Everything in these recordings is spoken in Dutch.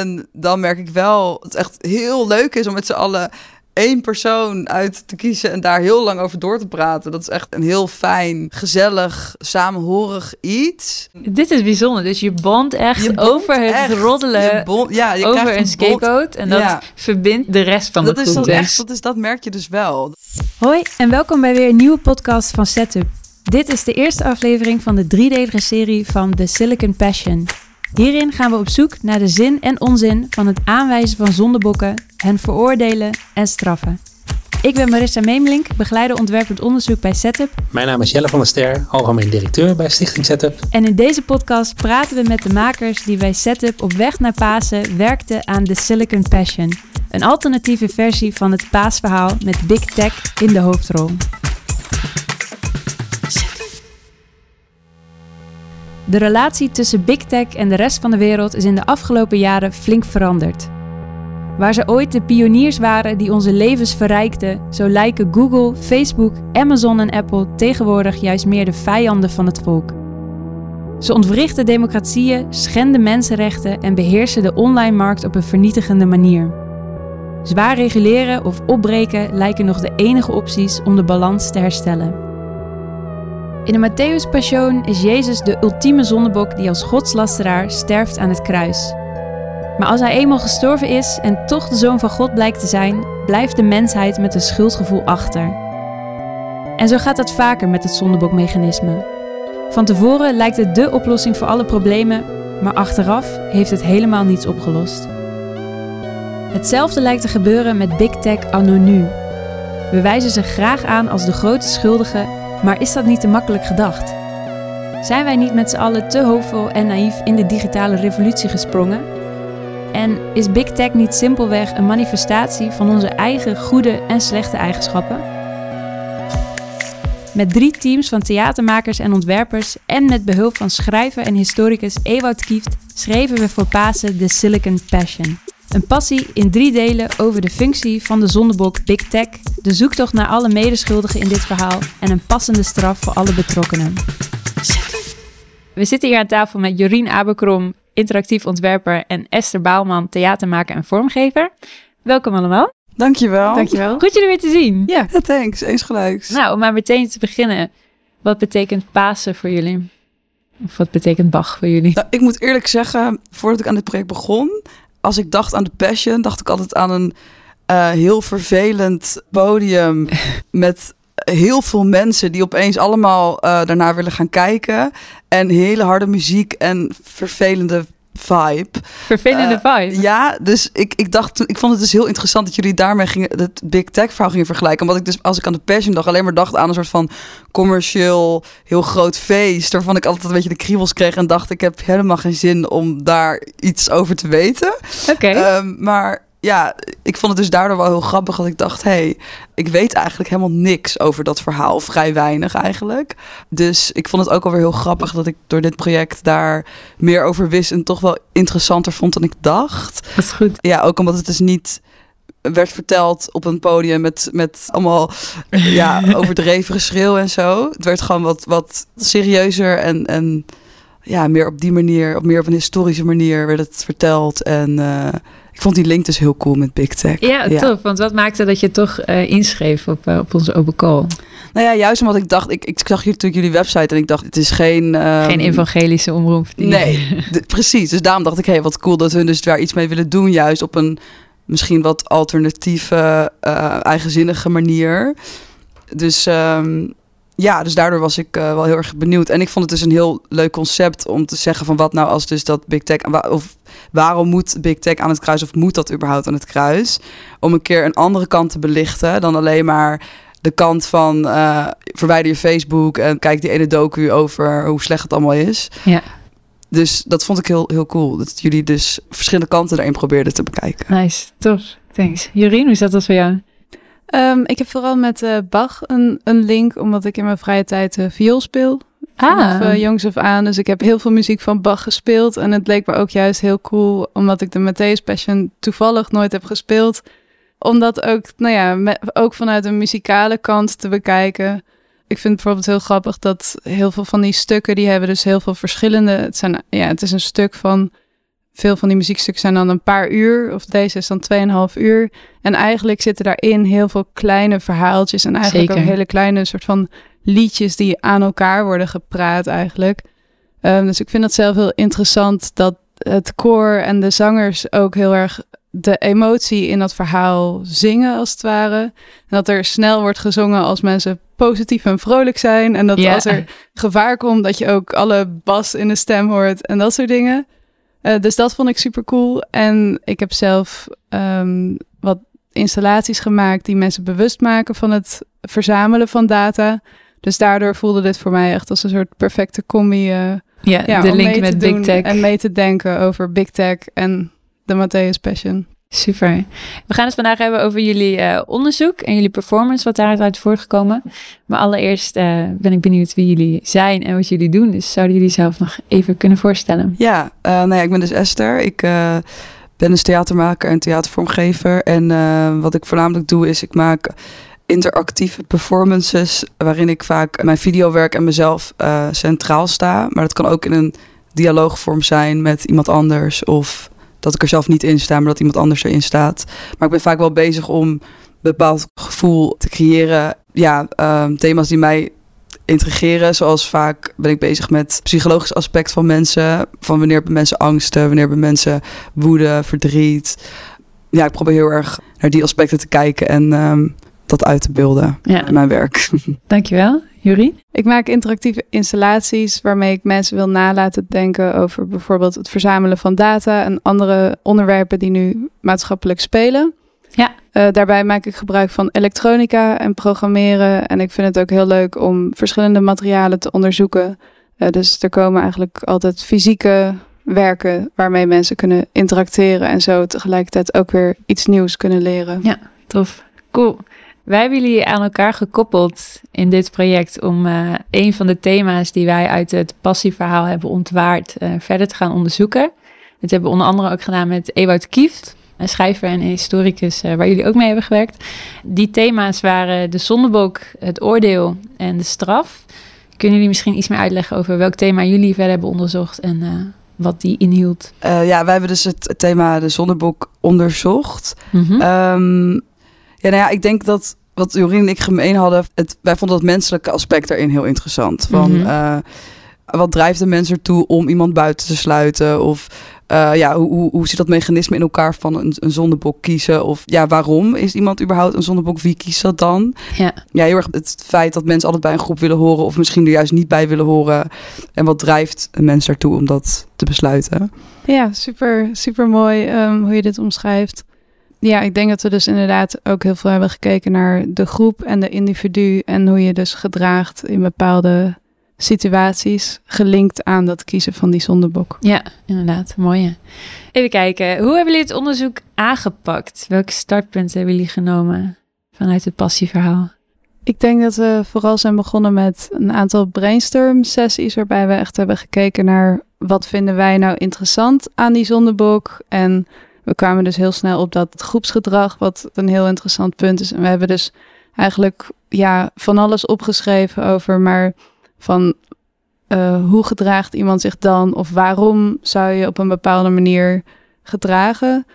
En dan merk ik wel dat het echt heel leuk is om met z'n allen één persoon uit te kiezen en daar heel lang over door te praten. Dat is echt een heel fijn, gezellig, samenhorig iets. Dit is bijzonder. Dus je bond echt Je bond over het echt. roddelen Je bond- ja, je over krijgt een scapegoat. En dat Ja. verbindt de rest van Dat de is groep. echt, dat, is, dat merk je dus wel. Hoi en welkom bij weer een nieuwe podcast van Setup. Dit is de eerste aflevering van de driedelige serie van The Silicon Passion. Hierin gaan we op zoek naar de zin en onzin van het aanwijzen van zondebokken, hen veroordelen en straffen. Ik ben Marissa Meemelink, begeleider ontwerpend onderzoek bij Setup. Mijn naam is Jelle van der Ster, algemeen directeur bij Stichting Setup. En in deze podcast praten we met de makers die bij Setup op weg naar Pasen werkten aan The Silicon Passion. Een alternatieve versie van het paasverhaal met Big Tech in de hoofdrol. De relatie tussen Big Tech en de rest van de wereld is in de afgelopen jaren flink veranderd. Waar ze ooit de pioniers waren die onze levens verrijkten, zo lijken Google, Facebook, Amazon en Apple tegenwoordig juist meer de vijanden van het volk. Ze ontwrichten democratieën, schenden mensenrechten en beheersen de online markt op een vernietigende manier. Zwaar reguleren of opbreken lijken nog de enige opties om de balans te herstellen. In de Matthäus Passion is Jezus de ultieme zondebok die als godslasteraar sterft aan het kruis. Maar als hij eenmaal gestorven is en toch de zoon van God blijkt te zijn, blijft de mensheid met een schuldgevoel achter. En zo gaat dat vaker met het zondebokmechanisme. Van tevoren lijkt het dé oplossing voor alle problemen, maar achteraf heeft het helemaal niets opgelost. Hetzelfde lijkt te gebeuren met Big Tech anno nu. We wijzen ze graag aan als de grote schuldigen, maar is dat niet te makkelijk gedacht? Zijn wij niet met z'n allen te hoopvol en naïef in de digitale revolutie gesprongen? En is Big Tech niet simpelweg een manifestatie van onze eigen goede en slechte eigenschappen? Met drie teams van theatermakers en ontwerpers en met behulp van schrijver en historicus Ewout Kieft schreven we voor Pasen de Silicon Passion. Een passie in drie delen over de functie van de zondebok Big Tech, de zoektocht naar alle medeschuldigen in dit verhaal en een passende straf voor alle betrokkenen. We zitten hier aan tafel met Jorien Aberkrom, interactief ontwerper, en Esther Bouwman, theatermaker en vormgever. Welkom allemaal. Dankjewel. Dankjewel. Goed jullie weer te zien. Ja, thanks. Eens gelijks. Nou, om maar meteen te beginnen. Wat betekent Pasen voor jullie? Of wat betekent Bach voor jullie? Nou, ik moet eerlijk zeggen, voordat ik aan dit project begon, als ik dacht aan de Passion, dacht ik altijd aan een eh, heel vervelend podium met heel veel mensen die opeens allemaal eh, daarnaar willen gaan kijken. En hele harde muziek en vervelende vibe. Vervelende Eh, vibe. Ja, dus ik, ik dacht, ik vond het dus heel interessant dat jullie daarmee gingen, het Big Tech verhaal gingen vergelijken. Omdat ik dus, als ik aan de Passion dacht, alleen maar dacht aan een soort van commercieel, heel groot feest. Waarvan ik altijd een beetje de kriebels kreeg en dacht, ik heb helemaal geen zin om daar iets over te weten. Oké. Ehm, maar ja, ik vond het dus daardoor wel heel grappig dat ik dacht, hé, hey, ik weet eigenlijk helemaal niks over dat verhaal. Vrij weinig eigenlijk. Dus ik vond het ook alweer heel grappig dat ik door dit project daar meer over wist en toch wel interessanter vond dan ik dacht. dat is goed. Ja, ook omdat het dus niet werd verteld op een podium met, met allemaal ja, overdreven geschreeuw en zo. Het werd gewoon wat, wat serieuzer en, en ja, meer op die manier, op meer op een historische manier werd het verteld. En eh, ik vond die link dus heel cool met Big Tech. Ja, tof. Want wat maakte dat je toch eh, inschreef op, eh, op onze open call? Nou ja, juist omdat ik dacht, ik, ik zag natuurlijk jullie website en ik dacht, het is geen... ehm, Geen evangelische omroep. die- Nee, precies. Dus daarom dacht ik, hé, hey, wat cool dat hun dus daar iets mee willen doen. Juist op een misschien wat alternatieve, eh, eigenzinnige manier. Dus ehm, ja, dus daardoor was ik eh, wel heel erg benieuwd. En ik vond het dus een heel leuk concept om te zeggen van wat nou als dus dat Big Tech... Of waarom moet Big Tech aan het kruis of moet dat überhaupt aan het kruis? Om een keer een andere kant te belichten dan alleen maar de kant van eh, verwijder je Facebook en kijk die ene docu over hoe slecht het allemaal is. Ja. Dus dat vond ik heel, heel cool. Dat jullie dus verschillende kanten erin probeerden te bekijken. Nice, tof. Thanks. Jorien, hoe zat dat voor jou? Ehm, ik heb vooral met eh, Bach een, een link, omdat ik in mijn vrije tijd eh viool speel. Ah. eh, jongs af aan. Dus ik heb heel veel muziek van Bach gespeeld. En het leek me ook juist heel cool, omdat ik de Matthäus Passion toevallig nooit heb gespeeld. Om dat ook, nou ja, me- ook vanuit een muzikale kant te bekijken. Ik vind het bijvoorbeeld heel grappig dat heel veel van die stukken, die hebben dus heel veel verschillende... Het, zijn, ja, het is een stuk van veel van die muziekstukken zijn dan een paar uur. Of deze is dan 2,5 uur. En eigenlijk zitten daarin heel veel kleine verhaaltjes. En eigenlijk Zeker. ook hele kleine soort van liedjes die aan elkaar worden gepraat eigenlijk. Ehm, dus ik vind het zelf heel interessant dat het koor en de zangers ook heel erg de emotie in dat verhaal zingen als het ware. En dat er snel wordt gezongen als mensen positief en vrolijk zijn. En dat Ja. als er gevaar komt, dat je ook alle bas in de stem hoort en dat soort dingen. Eh, dus dat vond ik super cool. En ik heb zelf ehm, wat installaties gemaakt die mensen bewust maken van het verzamelen van data. Dus daardoor voelde dit voor mij echt als een soort perfecte combi. eh, Ja, ja, de om link mee met te Big Tech. En mee te denken over Big Tech en de Matthäus Passion. Super. We gaan het vandaag hebben over jullie eh, onderzoek en jullie performance, wat daaruit uit voortgekomen. Maar allereerst eh, ben ik benieuwd wie jullie zijn en wat jullie doen. Dus zouden jullie zelf nog even kunnen voorstellen? Ja, eh, nou ja, ik ben dus Esther. Ik ben dus theatermaker en theatervormgever. En wat ik voornamelijk doe is ik maak interactieve performances... waarin ik vaak mijn videowerk en mezelf centraal sta. Maar dat kan ook in een dialoogvorm zijn met iemand anders... of dat ik er zelf niet in sta, maar dat iemand anders erin staat. Maar ik ben vaak wel bezig om een bepaald gevoel te creëren. Ja, ehm, thema's die mij integreren. Zoals vaak ben ik bezig met het psychologisch aspect van mensen. Van wanneer hebben mensen angsten, wanneer hebben mensen woede, verdriet. Ja, ik probeer heel erg naar die aspecten te kijken en ehm, dat uit te beelden Ja, in mijn werk. dankjewel. Juri? Ik maak interactieve installaties waarmee ik mensen wil nalaten denken over bijvoorbeeld het verzamelen van data en andere onderwerpen die nu maatschappelijk spelen. Ja. Eh, daarbij maak ik gebruik van elektronica en programmeren. En ik vind het ook heel leuk om verschillende materialen te onderzoeken. Eh, dus er komen eigenlijk altijd fysieke werken waarmee mensen kunnen interacteren en zo tegelijkertijd ook weer iets nieuws kunnen leren. Tof. Cool. Wij hebben jullie aan elkaar gekoppeld in dit project om eh, een van de thema's die wij uit het passieverhaal hebben ontwaard eh, verder te gaan onderzoeken. Dit hebben we onder andere ook gedaan met Ewout Kieft, een schrijver en historicus eh, waar jullie ook mee hebben gewerkt. Die thema's waren de zondebok, het oordeel en de straf. Kunnen jullie misschien iets meer uitleggen over welk thema jullie verder hebben onderzocht en wat die inhield? Ja, wij hebben dus het, thema de zonnebok onderzocht. Mhm. Ehm, ja, nou ja, ik denk dat wat Jorien en ik gemeen hadden, het, wij vonden dat menselijke aspect erin heel interessant. Van, Mhm. eh, wat drijft de mens ertoe om iemand buiten te sluiten? Of eh, ja, hoe, hoe, hoe zit dat mechanisme in elkaar van een, een zondebok kiezen? Of ja, waarom is iemand überhaupt een zondebok? Wie kiest dat dan? Ja. Ja, heel erg het feit dat mensen altijd bij een groep willen horen, of misschien er juist niet bij willen horen. En wat drijft een mens daartoe om dat te besluiten? Ja, super, super mooi ehm, hoe je dit omschrijft. Ja, ik denk dat we dus inderdaad ook heel veel hebben gekeken naar de groep en de individu en hoe je dus gedraagt in bepaalde situaties, gelinkt aan dat kiezen van die zondebok. Ja, inderdaad. Mooie. Even kijken. Hoe hebben jullie het onderzoek aangepakt? Welke startpunten hebben jullie genomen vanuit het passieverhaal? Ik denk dat we vooral zijn begonnen met een aantal brainstorm sessies waarbij we echt hebben gekeken naar wat vinden wij nou interessant aan die zondebok en we kwamen dus heel snel op dat groepsgedrag wat een heel interessant punt is en we hebben dus eigenlijk ja van alles opgeschreven over maar van eh, hoe gedraagt iemand zich dan of waarom zou je op een bepaalde manier gedragen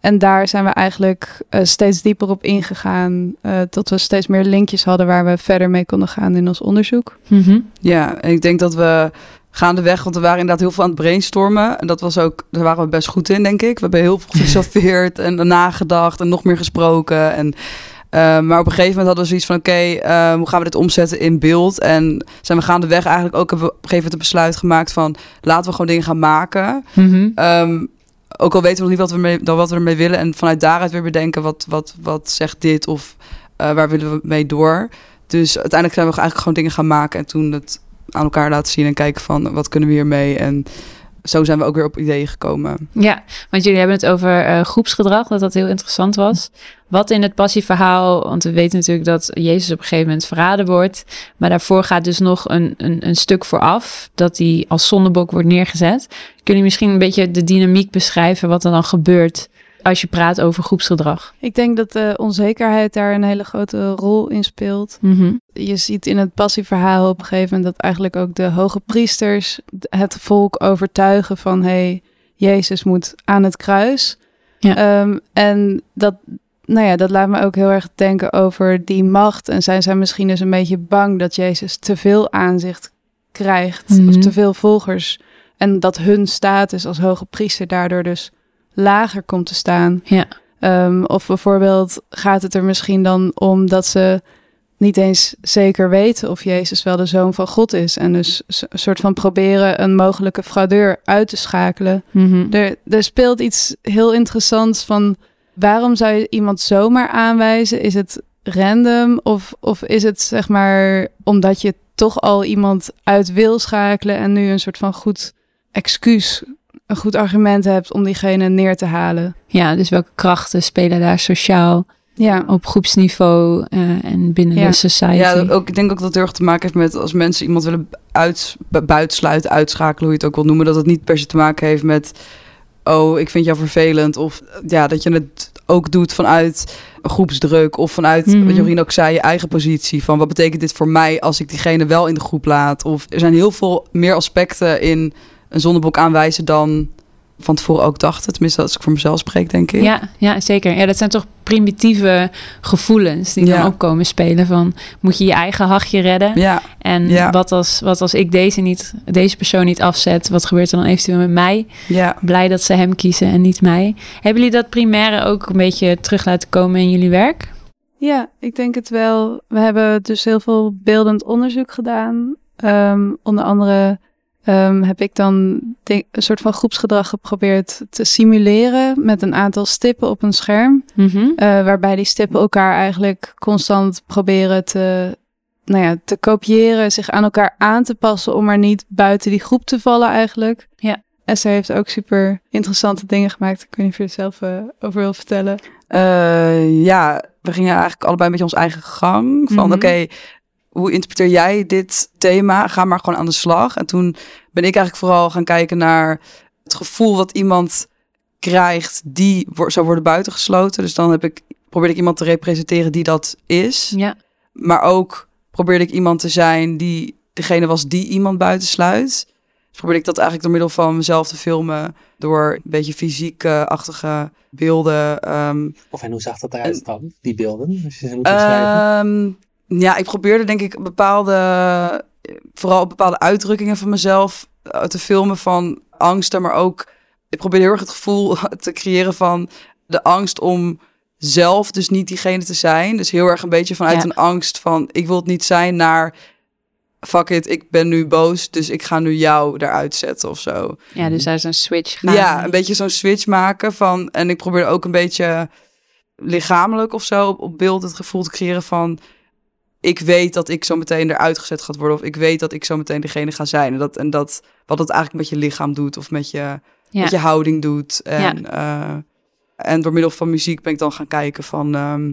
en daar zijn we eigenlijk eh, steeds dieper op ingegaan. eh, tot we steeds meer linkjes hadden waar we verder mee konden gaan in ons onderzoek. Mhm. Ja, en ik denk dat we gaandeweg, want we waren inderdaad heel veel aan het brainstormen. En dat was ook, daar waren we best goed in, denk ik. We hebben heel veel gefilosofeerd en nagedacht en nog meer gesproken. En, eh, maar op een gegeven moment hadden we zoiets van, oké, eh, hoe gaan we dit omzetten in beeld? En zijn we gaandeweg eigenlijk ook, hebben we op een gegeven moment een besluit gemaakt van, laten we gewoon dingen gaan maken. Mhm. Ehm, ook al weten we nog niet wat we, mee, wat we ermee willen. En vanuit daaruit weer bedenken, wat, wat, wat zegt dit of eh, waar willen we mee door? Dus uiteindelijk zijn we eigenlijk gewoon dingen gaan maken en toen het aan elkaar laten zien en kijken van wat kunnen we hiermee. En zo zijn we ook weer op ideeën gekomen. Ja, want jullie hebben het over eh, groepsgedrag, dat dat heel interessant was. Wat in het passieverhaal, want we weten natuurlijk dat Jezus op een gegeven moment verraden wordt. Maar daarvoor gaat dus nog een, een, een stuk vooraf, dat hij als zondebok wordt neergezet. Kunnen jullie misschien een beetje de dynamiek beschrijven, wat er dan gebeurt als je praat over groepsgedrag? Ik denk dat de onzekerheid daar een hele grote rol in speelt. Mhm. Je ziet in het passieverhaal op een gegeven moment dat eigenlijk ook de hoge priesters het volk overtuigen van hé, hey, Jezus moet aan het kruis. Ja. Ehm, en dat, nou ja, dat laat me ook heel erg denken over die macht. En zijn zij misschien dus een beetje bang dat Jezus te veel aanzicht krijgt Mhm. of te veel volgers. En dat hun status als hoge priester daardoor dus lager komt te staan. Ja. Ehm, of bijvoorbeeld gaat het er misschien dan om dat ze niet eens zeker weten of Jezus wel de zoon van God is. En dus een soort van proberen een mogelijke fraudeur uit te schakelen. Mhm. Er, er speelt iets heel interessants van waarom zou je iemand zomaar aanwijzen? Is het random of, of is het zeg maar omdat je toch al iemand uit wil schakelen en nu een soort van goed excuus, een goed argument hebt om diegene neer te halen? Ja, dus welke krachten spelen daar sociaal Ja, op groepsniveau eh, en binnen Ja. de society? Ja, ook, ik denk ook dat het heel erg te maken heeft met als mensen iemand willen uit, bu- buitensluiten, uitschakelen, hoe je het ook wil noemen, dat het niet per se te maken heeft met, oh, ik vind jou vervelend. Of ja, dat je het ook doet vanuit groepsdruk of vanuit, Mhm. wat Jorien ook zei, je eigen positie. Van wat betekent dit voor mij als ik diegene wel in de groep laat? Of er zijn heel veel meer aspecten in een zondebok aanwijzen dan van tevoren ook dachten. Tenminste, als ik voor mezelf spreek, denk ik. Ja, ja, zeker. Ja, dat zijn toch primitieve gevoelens die Ja. dan ook komen spelen van moet je je eigen hachje redden Ja, en Ja. wat, als, wat als ik deze, niet, deze persoon niet afzet, wat gebeurt er dan eventueel met mij? ja. Blij dat ze hem kiezen en niet mij. Hebben jullie dat primaire ook een beetje terug laten komen in jullie werk? ja, ik denk het wel. We hebben dus heel veel beeldend onderzoek gedaan. Ehm, onder andere ehm, heb ik dan denk- een soort van groepsgedrag geprobeerd te simuleren met een aantal stippen op een scherm. Mhm. Eh, waarbij die stippen elkaar eigenlijk constant proberen te, nou ja, te kopiëren, zich aan elkaar aan te passen om maar niet buiten die groep te vallen eigenlijk. Ja. Esther heeft ook super interessante dingen gemaakt. Ik weet niet of je er zelf eh, over wil vertellen. Eh, ja, we gingen eigenlijk allebei een beetje ons eigen gang. Van Mhm. oké, hoe interpreteer jij dit thema? Ga maar gewoon aan de slag. En toen ben ik eigenlijk vooral gaan kijken naar het gevoel wat iemand krijgt die wo- zou worden buitengesloten. Dus dan heb ik, probeerde ik iemand te representeren die dat is. Ja. Maar ook probeerde ik iemand te zijn die degene was die iemand buitensluit. Dus probeerde ik dat eigenlijk door middel van mezelf te filmen. Door een beetje fysiek-achtige beelden. ehm, Of en hoe zag dat eruit dan, die beelden? Als je ze moet beschrijven. Ja, ik probeerde denk ik bepaalde, vooral bepaalde uitdrukkingen van mezelf eh, te filmen van angsten, maar ook ik probeerde heel erg het gevoel te creëren van de angst om zelf dus niet diegene te zijn. Dus heel erg een beetje vanuit Ja. een angst van ik wil het niet zijn naar fuck it, ik ben nu boos, dus ik ga nu jou eruit zetten of zo. ja, dus daar is een switch gaan. Ja, een beetje zo'n switch maken van. En ik probeer ook een beetje lichamelijk of zo op, op beeld het gevoel te creëren van. Ik weet dat ik zo meteen eruit gezet gaat worden. Of ik weet dat ik zo meteen degene ga zijn. En, dat, en dat, wat het eigenlijk met je lichaam doet. Of met je, Ja. met je houding doet. En, eh, en door middel van muziek ben ik dan gaan kijken van. ehm,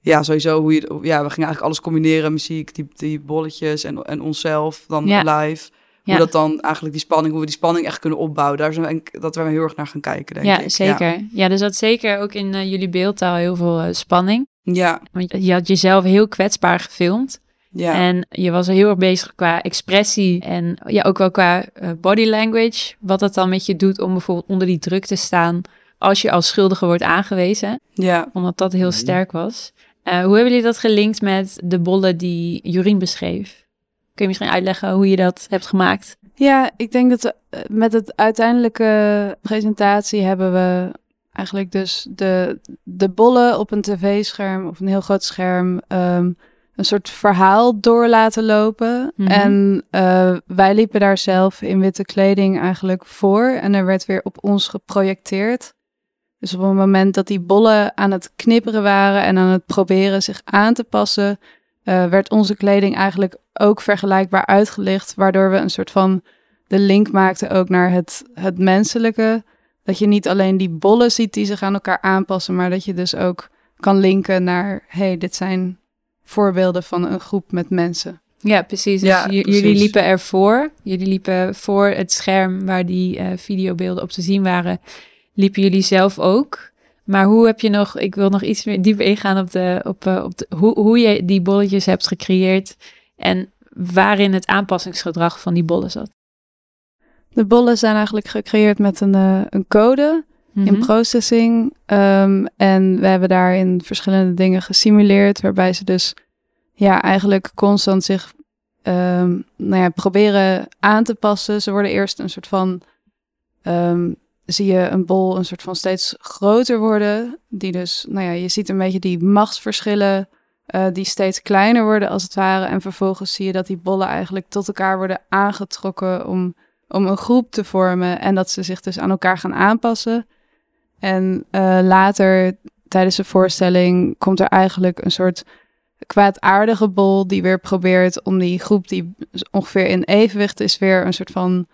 ja, sowieso hoe je. Ja, we gingen eigenlijk alles combineren. Muziek, die, die bolletjes en, en onszelf. Dan Ja. live. Ja. Hoe dat dan eigenlijk die spanning, hoe we die spanning echt kunnen opbouwen. Daar zijn we, dat we heel erg naar gaan kijken, denk ja, ik. zeker. Ja. er zat zeker ook in eh, jullie beeldtaal heel veel eh, spanning. Ja, Want je had jezelf heel kwetsbaar gefilmd. ja, En je was heel erg bezig qua expressie en ja, ook wel qua eh, body language. Wat dat dan met je doet om bijvoorbeeld onder die druk te staan als je als schuldige wordt aangewezen. ja. Omdat dat heel sterk was. Eh, hoe hebben jullie dat gelinkt met de bollen die Jorien beschreef? Kun je misschien uitleggen hoe je dat hebt gemaakt? Ja, ik denk dat we eh, met het uiteindelijke presentatie hebben we eigenlijk dus de, de bollen op een tv-scherm of een heel groot scherm ehm, een soort verhaal door laten lopen. Mhm. En eh, wij liepen daar zelf in witte kleding eigenlijk voor en er werd weer op ons geprojecteerd. Dus op het moment dat die bollen aan het knipperen waren en aan het proberen zich aan te passen, eh, werd onze kleding eigenlijk ook vergelijkbaar uitgelicht, waardoor we een soort van de link maakten ook naar het, het menselijke. Dat je niet alleen die bollen ziet die zich aan elkaar aanpassen, maar dat je dus ook kan linken naar, hey, dit zijn voorbeelden van een groep met mensen. Ja, precies. Dus Ja, j- precies. jullie liepen ervoor. Jullie liepen voor het scherm waar die eh, videobeelden op te zien waren. Liepen jullie zelf ook. Maar hoe heb je nog, ik wil nog iets meer dieper ingaan op, de, op, eh, op de, hoe, hoe je die bolletjes hebt gecreëerd. En waarin het aanpassingsgedrag van die bollen zat. De bollen zijn eigenlijk gecreëerd met een, eh, een code in Mhm. processing. Ehm, en we hebben daarin verschillende dingen gesimuleerd, waarbij ze dus ja, eigenlijk constant zich ehm, nou ja, proberen aan te passen. Ze worden eerst een soort van, ehm, zie je een bol een soort van steeds groter worden. Die dus, nou ja, je ziet een beetje die machtsverschillen eh, die steeds kleiner worden als het ware. En vervolgens zie je dat die bollen eigenlijk tot elkaar worden aangetrokken om, om een groep te vormen. En dat ze zich dus aan elkaar gaan aanpassen. En eh, later, tijdens de voorstelling, komt er eigenlijk een soort kwaadaardige bol die weer probeert om die groep die ongeveer in evenwicht is, weer een soort van,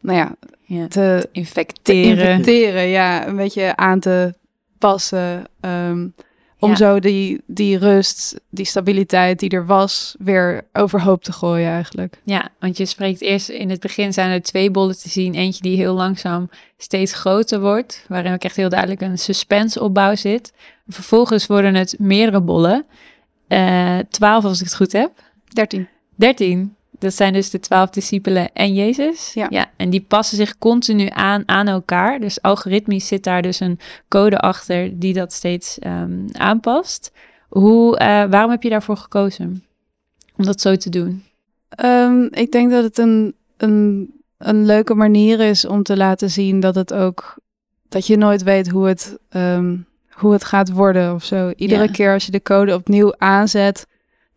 nou ja, Ja. te, te Infecteren. infecteren, ja, een beetje aan te passen. ehm, om Ja. zo die, die rust, die stabiliteit die er was, weer overhoop te gooien eigenlijk. Ja, want je spreekt eerst in het begin zijn er twee bollen te zien. Eentje die heel langzaam steeds groter wordt, waarin ook echt heel duidelijk een suspense-opbouw zit. Vervolgens worden het meerdere bollen. Eh twaalf als ik het goed heb. 13. Dertien. Dat zijn dus de twaalf discipelen en Jezus. Ja. En die passen zich continu aan aan elkaar. Dus algoritmisch zit daar dus een code achter die dat steeds ehm, aanpast. Hoe, eh, waarom heb je daarvoor gekozen? Om dat zo te doen? Ehm, ik denk dat het een, een, een leuke manier is om te laten zien dat het ook dat je nooit weet hoe het, ehm, hoe het gaat worden of zo. Iedere Ja. keer als je de code opnieuw aanzet,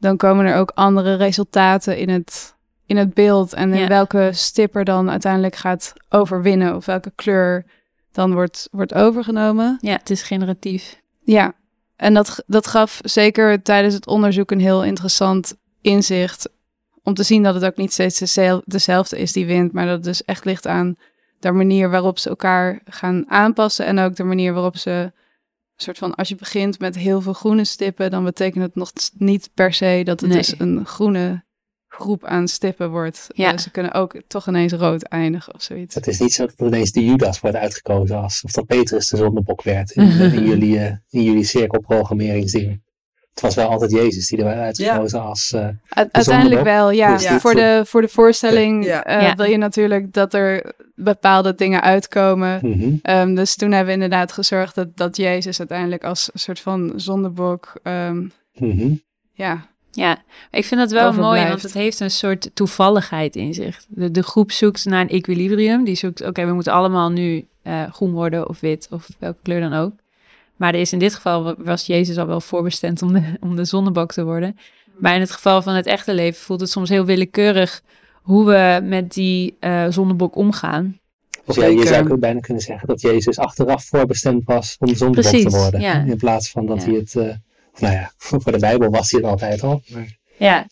dan komen er ook andere resultaten in het, in het beeld. En in Ja. welke stip er dan uiteindelijk gaat overwinnen of welke kleur dan wordt, wordt overgenomen. Ja, het is generatief. Ja, en dat, dat gaf zeker tijdens het onderzoek een heel interessant inzicht. Om te zien dat het ook niet steeds dezel- dezelfde is die wint, maar dat het dus echt ligt aan de manier waarop ze elkaar gaan aanpassen. En ook de manier waarop ze, soort van, als je begint met heel veel groene stippen, dan betekent het nog niet per se dat het Nee. dus een groene groep aan stippen wordt. Ja. Eh, ze kunnen ook toch ineens rood eindigen of zoiets. Het is niet zo dat ineens de Judas wordt uitgekozen als of dat Petrus de zondebok werd in, in jullie, eh, in jullie cirkelprogrammeringsding. Het was wel altijd Jezus die er werd uitgekozen als. eh, uiteindelijk wel, ja. Dus Voor, de, voor de voorstelling Ja. eh, Ja. wil je natuurlijk dat er bepaalde dingen uitkomen. mhm. Ehm, dus toen hebben we inderdaad gezorgd dat, dat Jezus uiteindelijk als een soort van zondebok, ehm, Mhm. ja, Ja, ik vind dat wel mooi, want het heeft een soort toevalligheid in zich. De, de groep zoekt naar een equilibrium. Die zoekt, oké, we moeten allemaal nu eh, groen worden of wit of welke kleur dan ook. Maar er is in dit geval, wa- was Jezus al wel voorbestemd om de, om de zonnebok te worden. Maar in het geval van het echte leven voelt het soms heel willekeurig hoe we met die eh, zonnebok omgaan. Dus ja, je zou ook bijna kunnen zeggen dat Jezus achteraf voorbestemd was om zondebok Precies, te worden. ja. In plaats van dat Ja. hij het. eh, nou ja, voor de Bijbel was hij het altijd al. Maar, Ja.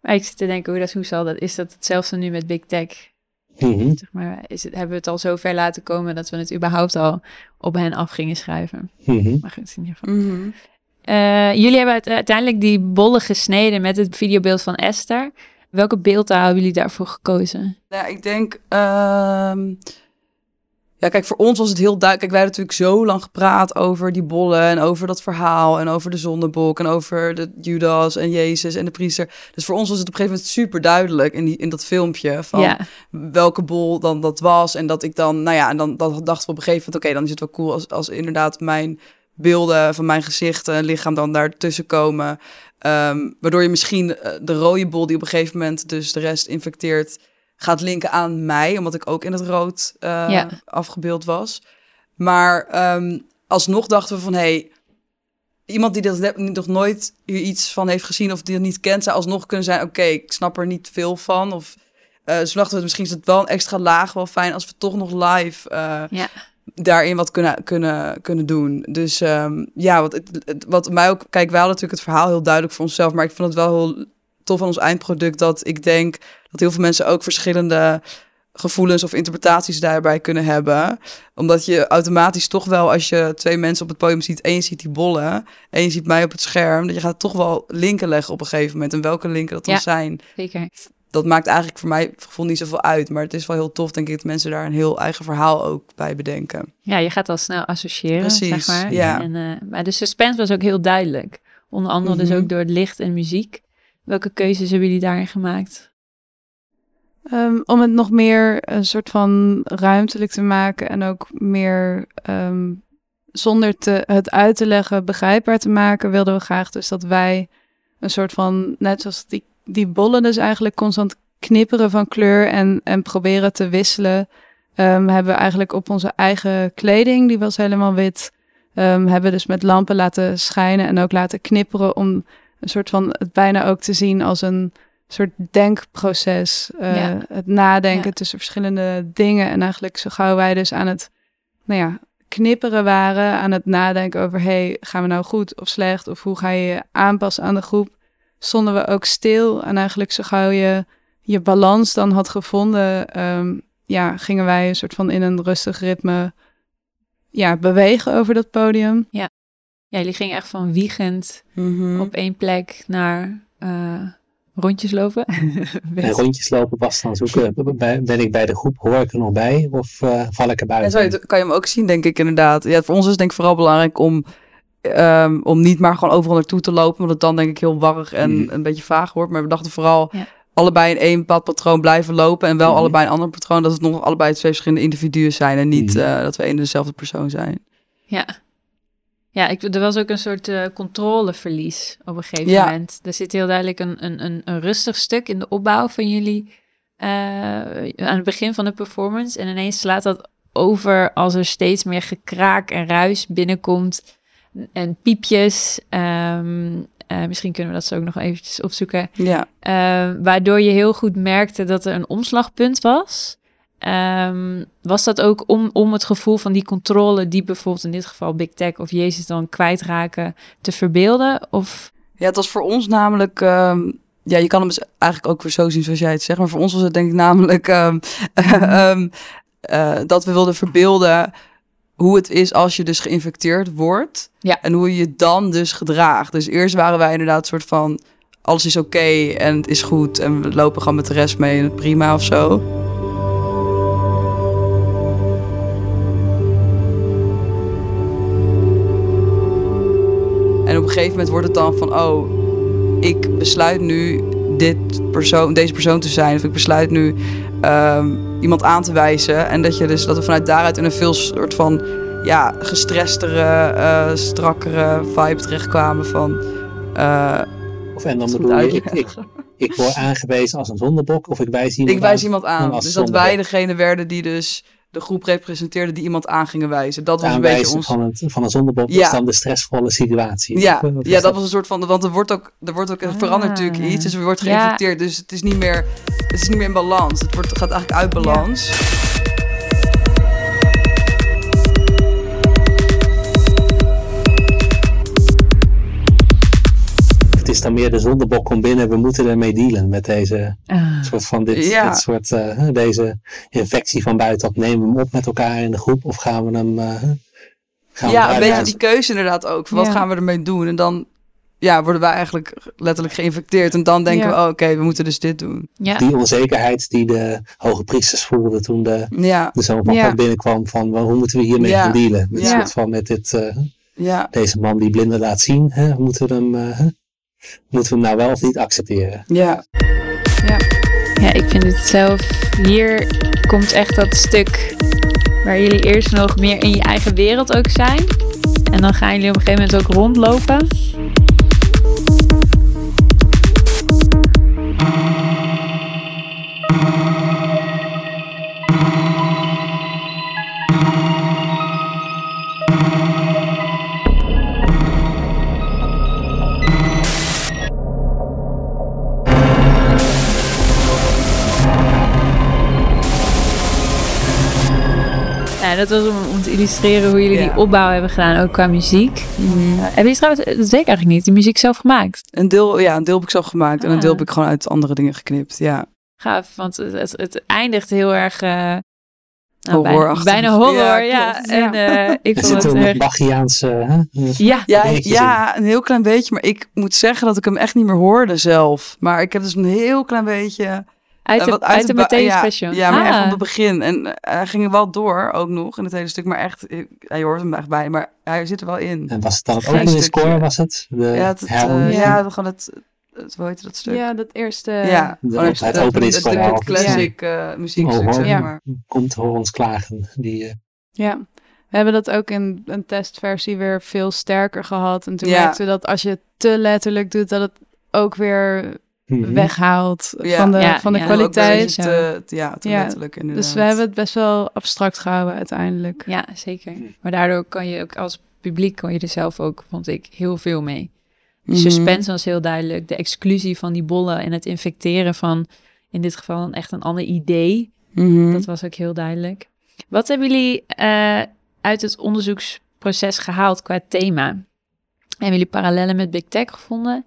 Maar ik zit te denken, hoe, dat, hoe zal dat? Is dat hetzelfde nu met Big Tech? Mhm. Zeg maar, is het, hebben we het al zo ver laten komen dat we het überhaupt al op hen af gingen schrijven? Mhm. Maar goed, in ieder geval. Mhm. Eh, jullie hebben uite- uiteindelijk die bollen gesneden met het videobeeld van Esther. Welke beeldtaal hebben jullie daarvoor gekozen? Ja, ik denk. ehm, ja, kijk, voor ons was het heel duidelijk. Kijk, wij hebben natuurlijk zo lang gepraat over die bollen en over dat verhaal en over de zondebok en over de Judas en Jezus en de priester. Dus voor ons was het op een gegeven moment super duidelijk in, die, in dat filmpje van ja, welke bol dan dat was. En dat ik dan, nou ja, en dan, dan dachten we op een gegeven moment, oké, dan is het wel cool als, als inderdaad mijn beelden van mijn gezicht en lichaam dan daartussen komen. Ehm, waardoor je misschien eh, de rode bol die op een gegeven moment dus de rest infecteert, gaat linken aan mij, omdat ik ook in het rood eh, Ja. afgebeeld was. Maar ehm, alsnog dachten we van, hey, iemand die dat nog nooit hier iets van heeft gezien of die het niet kent, zou alsnog kunnen zijn, oké, ik snap er niet veel van. Of dus we dachten we, misschien is het wel een extra laag wel fijn als we toch nog live eh, Ja. daarin wat kunnen, kunnen, kunnen doen. Dus ehm, ja, wat, wat mij ook... Kijk, wij hadden natuurlijk het verhaal heel duidelijk voor onszelf... maar ik vond het wel heel tof aan ons eindproduct... dat ik denk dat heel veel mensen ook verschillende gevoelens of interpretaties daarbij kunnen hebben. Omdat je automatisch toch wel, als je twee mensen op het podium ziet... en je ziet die bollen en je ziet mij op het scherm... dat je gaat toch wel linken leggen op een gegeven moment. En welke linken dat dan Ja. zijn zeker. dat maakt eigenlijk voor mij gevoel niet zoveel uit. Maar het is wel heel tof, denk ik, dat mensen daar een heel eigen verhaal ook bij bedenken. Ja, je gaat al snel associëren, Precies, zeg maar. ja. En, eh, maar de suspense was ook heel duidelijk. Onder andere dus Mhm. ook door het licht en muziek. Welke keuzes hebben jullie daarin gemaakt? Ehm, om het nog meer een soort van ruimtelijk te maken en ook meer ehm, zonder te, het uit te leggen begrijpbaar te maken, wilden we graag dus dat wij een soort van, net zoals die, die bollen dus eigenlijk constant knipperen van kleur en, en proberen te wisselen. Um, hebben we eigenlijk op onze eigen kleding, die was helemaal wit, hebben dus met lampen laten schijnen en ook laten knipperen om een soort van het bijna ook te zien als een soort denkproces. Uh, Het nadenken tussen verschillende dingen. En eigenlijk zo gauw wij dus aan het, nou ja, knipperen waren, aan het nadenken over, hey, gaan we nou goed of slecht? Of hoe ga je je aanpassen aan de groep? Stonden we ook stil en eigenlijk zo gauw je je balans dan had gevonden, um, ja, gingen wij een soort van in een rustig ritme ja, bewegen over dat podium. Ja, ja jullie gingen echt van wiegend Mhm. op één plek naar uh, rondjes lopen. en rondjes lopen was dan zoeken, ben ik bij de groep, hoor ik er nog bij of uh, val ik er buiten? En zo kan je hem ook zien, denk ik inderdaad. Ja, voor ons is het denk ik vooral belangrijk om, um, om niet maar gewoon overal naartoe te lopen, want het dan denk ik heel warrig en mm. een beetje vaag wordt. Maar we dachten vooral ja. allebei in één padpatroon blijven lopen en wel mm. allebei een ander patroon, dat het nog allebei twee verschillende individuen zijn en niet mm. uh, dat we één en dezelfde persoon zijn. Ja. Ja, ik, er was ook een soort uh, controleverlies op een gegeven ja. moment. Er zit heel duidelijk een, een, een, een rustig stuk in de opbouw van jullie uh, aan het begin van de performance. En ineens slaat dat over als er steeds meer gekraak en ruis binnenkomt. En piepjes. Um, uh, misschien kunnen we dat zo ook nog eventjes opzoeken. Ja. waardoor je heel goed merkte dat er een omslagpunt was. Um, was dat ook om, om het gevoel van die controle, die bijvoorbeeld in dit geval Big Tech of Jezus dan kwijtraken, te verbeelden? Of... Ja, het was voor ons namelijk. Um, ja, je kan hem dus eigenlijk ook weer zo zien zoals jij het zegt. Maar voor ons was het denk ik namelijk um, um, uh, dat we wilden verbeelden hoe het is als je dus geïnfecteerd wordt. Ja. En hoe je je dan dus gedraagt. Dus eerst waren wij inderdaad een soort van alles is oké okay en het is goed. En we lopen gewoon met de rest mee en prima of zo. Een gegeven moment wordt het dan van, oh, ik besluit nu dit persoon, deze persoon te zijn. Of ik besluit nu um, iemand aan te wijzen. En dat, je dus, dat we vanuit daaruit in een veel soort van ja, gestrestere, uh, strakkere vibe terechtkwamen van... Uh, of en dan bedoel je, ik, ik, ik word aangewezen als een zondebok of ik wijs iemand Ik wijs aan, iemand aan. Dus dat wij degene werden die dus de groep representeerde die iemand aan gingen wijzen. Dat was een beetje ons... van, het, van een zondebok ja. is dan de stressvolle situatie. Ja, dat, ja, dat was een soort van... Want er wordt ook, er wordt ook er verandert natuurlijk iets. Dus er wordt geïnfecteerd. Ja. Dus het is niet meer, het is niet meer in balans. Het, wordt, het gaat eigenlijk uit balans. Is dan meer de zondebok komt binnen. We moeten ermee dealen met deze uh, soort van dit, ja. dit soort uh, deze infectie van buitenop. Nemen we hem op met elkaar in de groep of gaan we hem. Uh, gaan ja, we een beetje die keuze inderdaad ook. Wat ja. gaan we ermee doen? En dan ja, worden wij eigenlijk letterlijk geïnfecteerd. En dan denken ja. we, oh, oké, okay, we moeten dus dit doen. Ja. Die onzekerheid die de hoge priesters voelden toen de, ja. de zoon van God binnenkwam. Van, hoe moeten we hiermee gaan dealen? Met, soort van, met dit, ja. deze man die blinden laat zien. Hè? Moeten we hem moeten we hem nou wel of niet accepteren? Ja. Ja, ja ik vind het zelf. Hier komt echt dat stuk waar jullie eerst nog meer in je eigen wereld ook zijn. En dan gaan jullie op een gegeven moment ook rondlopen. Dat was om, om te illustreren hoe jullie ja. die opbouw hebben gedaan, ook qua muziek. Mm. Uh, heb je trouwens, dat weet ik eigenlijk niet, die muziek zelf gemaakt? Een deel, ja, een deel heb ik zelf gemaakt ah. en een deel heb ik gewoon uit andere dingen geknipt, ja. Gaaf, want het, het, het eindigt heel erg... Uh, nou, bijna, bijna horror, ja. ja. En, uh, ik vond het een Bachiaanse... Ja. Ja, ja, een heel klein beetje. Maar ik moet zeggen dat ik hem echt niet meer hoorde zelf. Maar ik heb dus een heel klein beetje... Uit de, wat uit de ja, Passion? Ja, maar ah. echt op het begin. En uh, hij ging er wel door, ook nog, in het hele stuk. Maar echt, hij hoort hem echt bij, maar hij zit er wel in. En was het dan ook de score, was het? De ja, het, uh, ja, gewoon het... het, hoe heet dat stuk? Ja, dat eerste. ja. de- Oh, het het, openingsverhaal. het classic eh, muziekstuk, Oh, hoor. zeg Ja. maar. Komt hoor ons klagen. Die, eh, Ja. We hebben dat ook in een testversie weer veel sterker gehad. En toen Ja. merkten we dat als je het te letterlijk doet, dat het ook weer mhm. weghaalt Ja. van de, Ja, van de ja. kwaliteit. Te, te- ja, te Ja, letterlijk inderdaad. Dus we hebben het best wel abstract gehouden uiteindelijk. Ja, zeker. Maar daardoor kan je ook als publiek, kan je er zelf ook, vond ik, heel veel mee. De Mhm. suspense was heel duidelijk. De exclusie van die bollen en het infecteren van, in dit geval, een echt een ander idee. Mhm. Dat was ook heel duidelijk. Wat hebben jullie eh, uit het onderzoeksproces gehaald qua thema? Hebben jullie parallellen met Big Tech gevonden?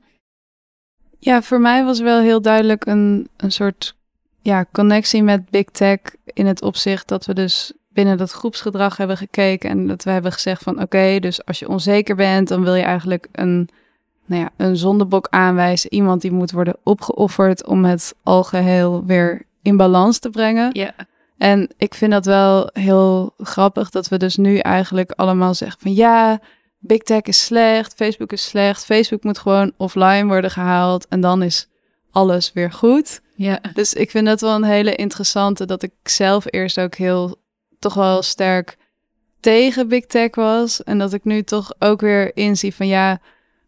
Ja, voor mij was wel heel duidelijk een, een soort ja, connectie met Big Tech in het opzicht dat we dus binnen dat groepsgedrag hebben gekeken en dat we hebben gezegd van oké, dus als je onzeker bent, dan wil je eigenlijk een, nou ja, een zondebok aanwijzen, iemand die moet worden opgeofferd om het algeheel weer in balans te brengen. Ja. En ik vind dat wel heel grappig dat we dus nu eigenlijk allemaal zeggen van ja, Big Tech is slecht, Facebook is slecht, Facebook moet gewoon offline worden gehaald en dan is alles weer goed. Ja. Dus ik vind dat wel een hele interessante dat ik zelf eerst ook heel toch wel sterk tegen Big Tech was en dat ik nu toch ook weer inzie van ja,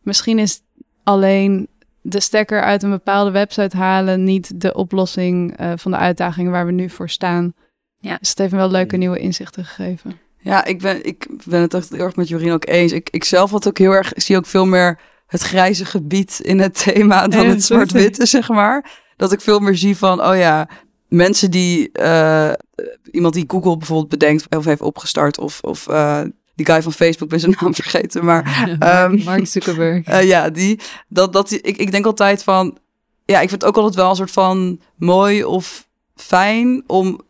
misschien is alleen de stekker uit een bepaalde website halen niet de oplossing eh, van de uitdagingen waar we nu voor staan. Ja. Dus het heeft me wel leuke nieuwe inzichten gegeven. Ja, ik ben, ik ben het echt heel erg met Jorien ook eens. Ik, ik zelf had ook heel erg, zie ook veel meer het grijze gebied in het thema dan Ja, het zwart-witte, zeg maar. Dat ik veel meer zie van, oh ja, mensen die, eh, iemand die Google bijvoorbeeld bedenkt of heeft opgestart, of, of eh, die guy van Facebook, ben zijn naam vergeten, maar Ehm, Mark Zuckerberg. eh, ja, die, dat, dat, ik, ik denk altijd van, ja, ik vind het ook altijd wel een soort van mooi of fijn om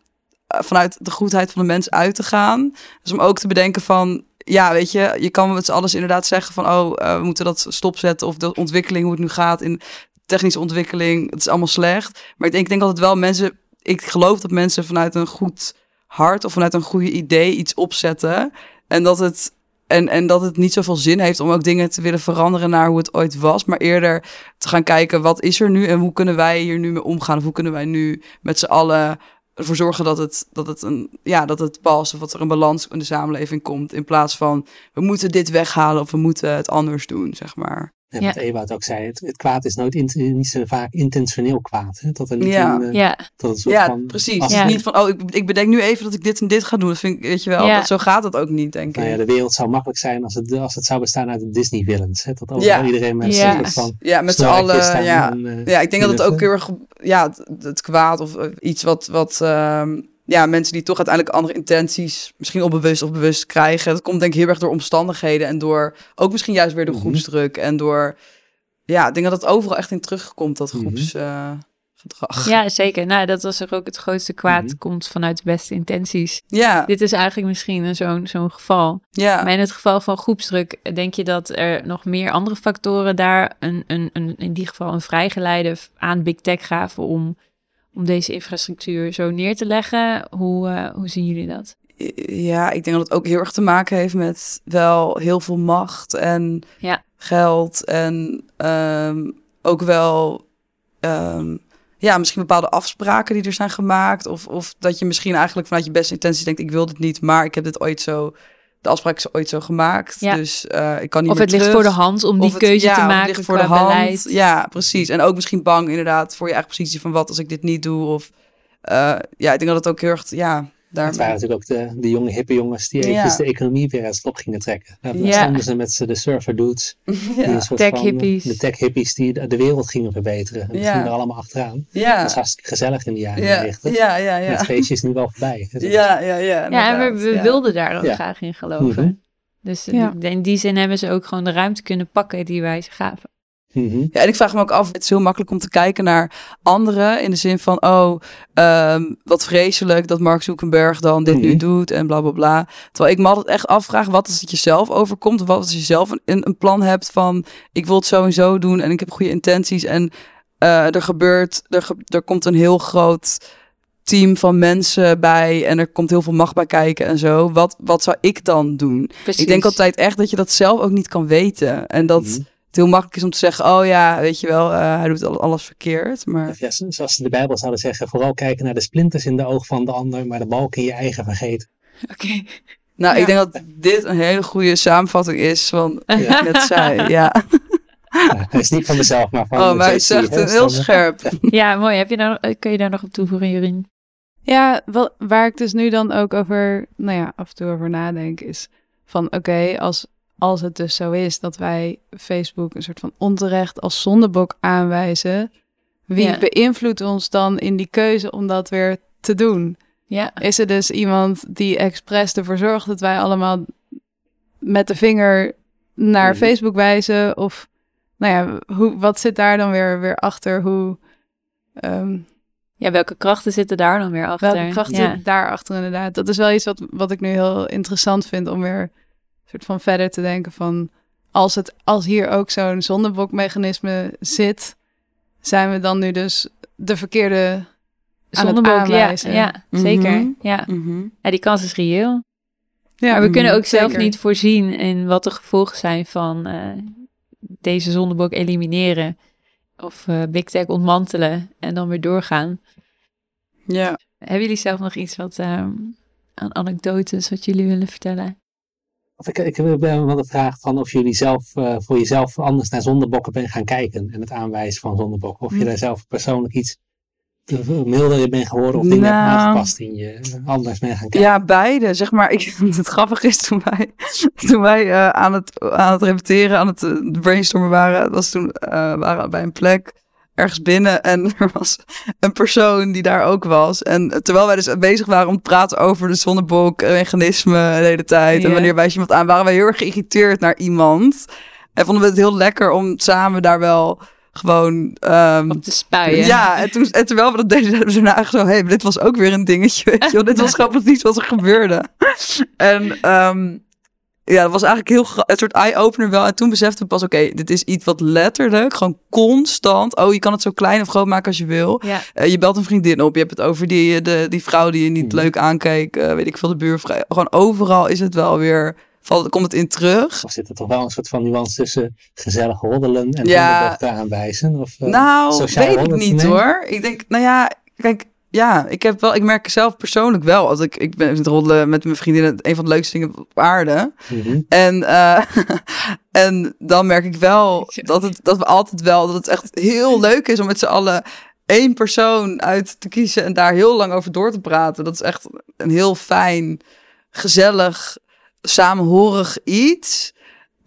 vanuit de goedheid van de mens uit te gaan. Dus om ook te bedenken van, ja, weet je, je kan met z'n alles inderdaad zeggen van, oh, eh, we moeten dat stopzetten of de ontwikkeling, hoe het nu gaat in technische ontwikkeling, het is allemaal slecht. Maar ik denk, ik denk altijd wel, mensen, ik geloof dat mensen vanuit een goed hart of vanuit een goede idee iets opzetten en dat het en, en dat het niet zoveel zin heeft om ook dingen te willen veranderen naar hoe het ooit was. Maar eerder te gaan kijken wat is er nu en hoe kunnen wij hier nu mee omgaan. Of hoe kunnen wij nu met z'n allen ervoor zorgen dat het, dat het, een, ja, dat het past. Of dat er een balans in de samenleving komt. In plaats van we moeten dit weghalen of we moeten het anders doen, zeg maar. En Ja. wat Ewout ook zei, het, het kwaad is nooit int- niet zo vaak intentioneel kwaad. Hè? Dat er niet Ja. een, eh, Ja, dat het een soort Ja, van, precies. als Ja. Niet van, oh, ik, ik bedenk nu even dat ik dit en dit ga doen. Dat vind ik, weet je wel, Ja. dat, zo gaat het ook niet, denk ik. Nou ja, de wereld zou makkelijk zijn als het, als het zou bestaan uit de Disney villains. Hè? Dat overal Ja. iedereen met Ja. soort van Ja, met z'n allen, ja. en, eh, Ja, ik denk dat het ook heel erg, ja, het, het kwaad of iets wat, wat ehm, ja, mensen die toch uiteindelijk andere intenties, misschien onbewust of bewust krijgen. Dat komt denk ik heel erg door omstandigheden en door, ook misschien juist weer door Mhm. groepsdruk en door, ja, ik denk dat het overal echt in terugkomt, dat Mhm. groepsgedrag. ja, zeker. Nou, dat was er ook het grootste kwaad. Mhm. Komt vanuit de beste intenties. ja, Dit is eigenlijk misschien een zo'n zo'n geval. ja. Maar in het geval van groepsdruk, denk je dat er nog meer andere factoren daar, een, een, een, in die geval een vrijgeleide aan Big Tech gaven om, om deze infrastructuur zo neer te leggen? Hoe, eh, hoe zien jullie dat? Ja, ik denk dat het ook heel erg te maken heeft met wel heel veel macht en Ja. geld en ehm, ook wel ehm, ja, misschien bepaalde afspraken die er zijn gemaakt. Of, of dat je misschien eigenlijk vanuit je beste intenties denkt, ik wil dit niet, maar ik heb dit ooit zo, de afspraak is ooit zo gemaakt. Ja. Dus eh, ik kan niet Of meer het ligt voor de hand om die het- keuze ja, te of het maken ligt voor de hand. beleid. Ja, precies. En ook misschien bang inderdaad voor je eigen positie van wat als ik dit niet doe. Of eh, ja, ik denk dat het ook heel erg, ja, daar. Het waren natuurlijk ook de, de jonge hippe jongens die eventjes Ja. de economie weer uit het slop gingen trekken. Dan Ja. stonden ze met z'n de surfer dudes. Die een ja. soort Tech van, hippies. De tech hippies die de, de wereld gingen verbeteren. En die Ja. gingen er allemaal achteraan. Ja. Dat was hartstikke gezellig in de jaren Ja, 90. ja, ja, ja. Het feestje is nu wel voorbij. Ja, ja, ja. Ja, en we, inderdaad, we ja. wilden daar ook Ja. graag in geloven. Mhm. Dus Ja. in die zin hebben ze ook gewoon de ruimte kunnen pakken die wij ze gaven. Mhm. Ja, en ik vraag me ook af, het is heel makkelijk om te kijken naar anderen in de zin van, oh, ehm, wat vreselijk dat Mark Zuckerberg dan dit nu Mhm. doet en bla bla bla. Terwijl ik me altijd echt afvraag, wat als het jezelf overkomt? Of wat als je zelf een, een plan hebt van, ik wil het zo en zo doen en ik heb goede intenties en eh, er gebeurt, er, ge- er komt een heel groot team van mensen bij en er komt heel veel macht bij kijken en zo. Wat, wat zou ik dan doen? Precies. Ik denk altijd echt dat je dat zelf ook niet kan weten. En dat Mhm. Het heel makkelijk is om te zeggen, oh ja, weet je wel, uh, hij doet alles verkeerd. Maar... Ja, zoals de Bijbel zouden zeggen, vooral kijken naar de splinters in de oog van de ander, maar de balk in je eigen vergeten. Oké. Nou, ik denk dat dit een hele goede samenvatting is van wat ik net zei. Ja. ja. hij is niet van mezelf, maar van Oh, maar hij zegt het heel scherp. Ja, mooi. Heb je daar, kun je daar nog op toevoegen, Jurien? Ja, wel, waar ik dus nu dan ook over, nou ja, af en toe over nadenk, is van oké, als, als het dus zo is dat wij Facebook een soort van onterecht als zondebok aanwijzen, wie Ja. beïnvloedt ons dan in die keuze om dat weer te doen? Ja. Is er dus iemand die expres ervoor zorgt dat wij allemaal met de vinger naar. Facebook wijzen? Of nou ja, hoe, wat zit daar dan weer, weer achter? Hoe, ehm, Ja, welke krachten zitten daar dan weer achter? welke krachten ja. zitten daarachter inderdaad? Dat is wel iets wat, wat ik nu heel interessant vind om weer soort van verder te denken van... Als, het, als hier ook zo'n zondebokmechanisme zit, zijn we dan nu dus de verkeerde Zondebok, ja, ja Mhm. zeker. Ja. Mhm. ja, die kans is reëel. Ja, maar we kunnen ook zelf zeker. niet voorzien in wat de gevolgen zijn van eh, deze zondebok elimineren. Of eh, Big Tech ontmantelen en dan weer doorgaan. Ja. Hebben jullie zelf nog iets wat ehm, aan anekdotes wat jullie willen vertellen? Of ik, ik heb wel de vraag van of jullie zelf eh, voor jezelf anders naar zondebokken bent gaan kijken en het aanwijzen van zondebokken. Of je Hm. daar zelf persoonlijk iets te- milder in bent geworden of dingen hebt Nou. aangepast in je eh, anders bent gaan kijken. Ja, beide. Zeg maar, ik, het grappige is toen wij, toen wij eh, aan, het, aan het repeteren, aan het eh, brainstormen waren, was toen eh, waren we bij een plek ergens binnen en er was een persoon die daar ook was. En terwijl wij dus bezig waren om te praten over de zonnebok-mechanisme de hele tijd en wanneer wijs je iemand aan, waren wij heel erg geïrriteerd naar iemand. En vonden we het heel lekker om samen daar wel gewoon... ehm, Op te spuien. ja, en, toen, en terwijl we dat deden, zeiden we daarna zo... hé, hey, dit was ook weer een dingetje, weet je wel. Dit was gewoon precies wat er gebeurde. En ehm, ja, dat was eigenlijk heel een soort eye-opener wel. En toen besefte ik pas, oké, dit is iets wat letterlijk, gewoon constant... oh, je kan het zo klein of groot maken als je wil. Ja. Eh, je belt een vriendin op, je hebt het over die, de, die vrouw die je niet Mhm. leuk aankeek. eh, weet ik veel, de buurvrouw. Gewoon overal is het wel weer... Valt, komt het in terug. Of zit er toch wel een soort van nuance tussen gezellig roddelen en Ja. aanwijzen? Of, eh, Nou, weet ik niet hoor. Ik denk, nou ja, kijk, ja, ik heb wel, ik merk zelf persoonlijk wel, als ik, ik ben het roddelen met mijn vriendinnen een van de leukste dingen op aarde. Mhm. En, eh, en dan merk ik wel dat het, dat we altijd wel, dat het echt heel leuk is om met z'n allen één persoon uit te kiezen en daar heel lang over door te praten. Dat is echt een heel fijn, gezellig, samenhorig iets.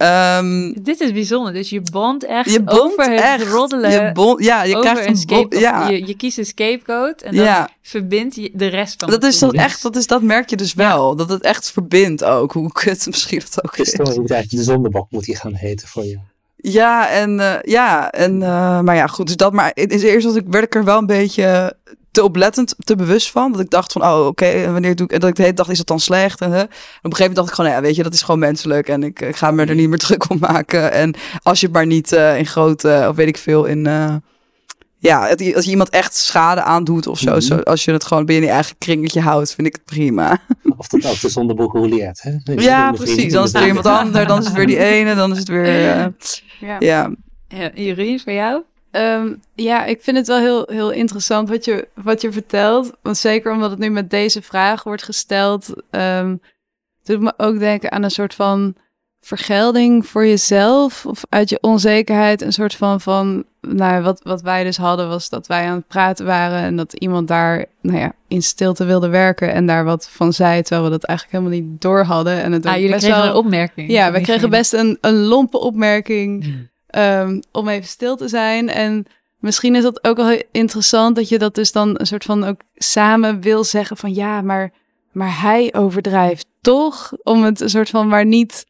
Ehm, Dit is bijzonder. Dus je bond echt je bond over het echt. roddelen. Je bond, ja, je over krijgt een een scape, bond. Ja, je, je kiest een scapegoat en dat ja. verbindt je de rest van Dat het is dat echt, dat, is, dat merk je dus wel. Dat het echt verbindt ook. Hoe kut misschien dat ook is. Christel moet eigenlijk de zondebok moet die gaan heten voor je. Ja, en eh, ja, en eh, maar ja, goed. Dus dat, maar het is eerst dat ik werd ik er wel een beetje te oplettend, te bewust van. Dat ik dacht van, oh, oké, en wanneer doe ik... En dat ik de hele dag, is dat dan slecht? En, hè? en op een gegeven moment dacht ik gewoon, ja, weet je, dat is gewoon menselijk. En ik, ik ga me er niet meer druk om maken. En als je het maar niet eh, in grote, of weet ik veel, in... eh, ja, het- als je iemand echt schade aandoet of zo, Mhm. zo. Als je het gewoon binnen je eigen kringetje houdt, vind ik het prima. Of dat ook de zondebok rouleert. Hè? Ja, De precies. Dan is het weer iemand ander, dan is het weer die ene, dan is het weer... eh, Ja. ja. Ja, voor jou? Ehm, ja, ik vind het wel heel, heel interessant wat je, wat je vertelt. Want zeker omdat het nu met deze vraag wordt gesteld, ehm doet me ook denken aan een soort van vergelding voor jezelf. Of uit je onzekerheid een soort van, van nou, wat, wat wij dus hadden was dat wij aan het praten waren en dat iemand daar, nou ja, in stilte wilde werken en daar wat van zei, terwijl we dat eigenlijk helemaal niet door hadden. En het Ah, jullie best kregen wel- een opmerking. ja, wij kregen best een, een lompe opmerking ehm, om even stil te zijn. En misschien is dat ook wel heel interessant dat je dat dus dan een soort van ook samen wil zeggen van ja, maar, maar hij overdrijft toch? Om het een soort van maar niet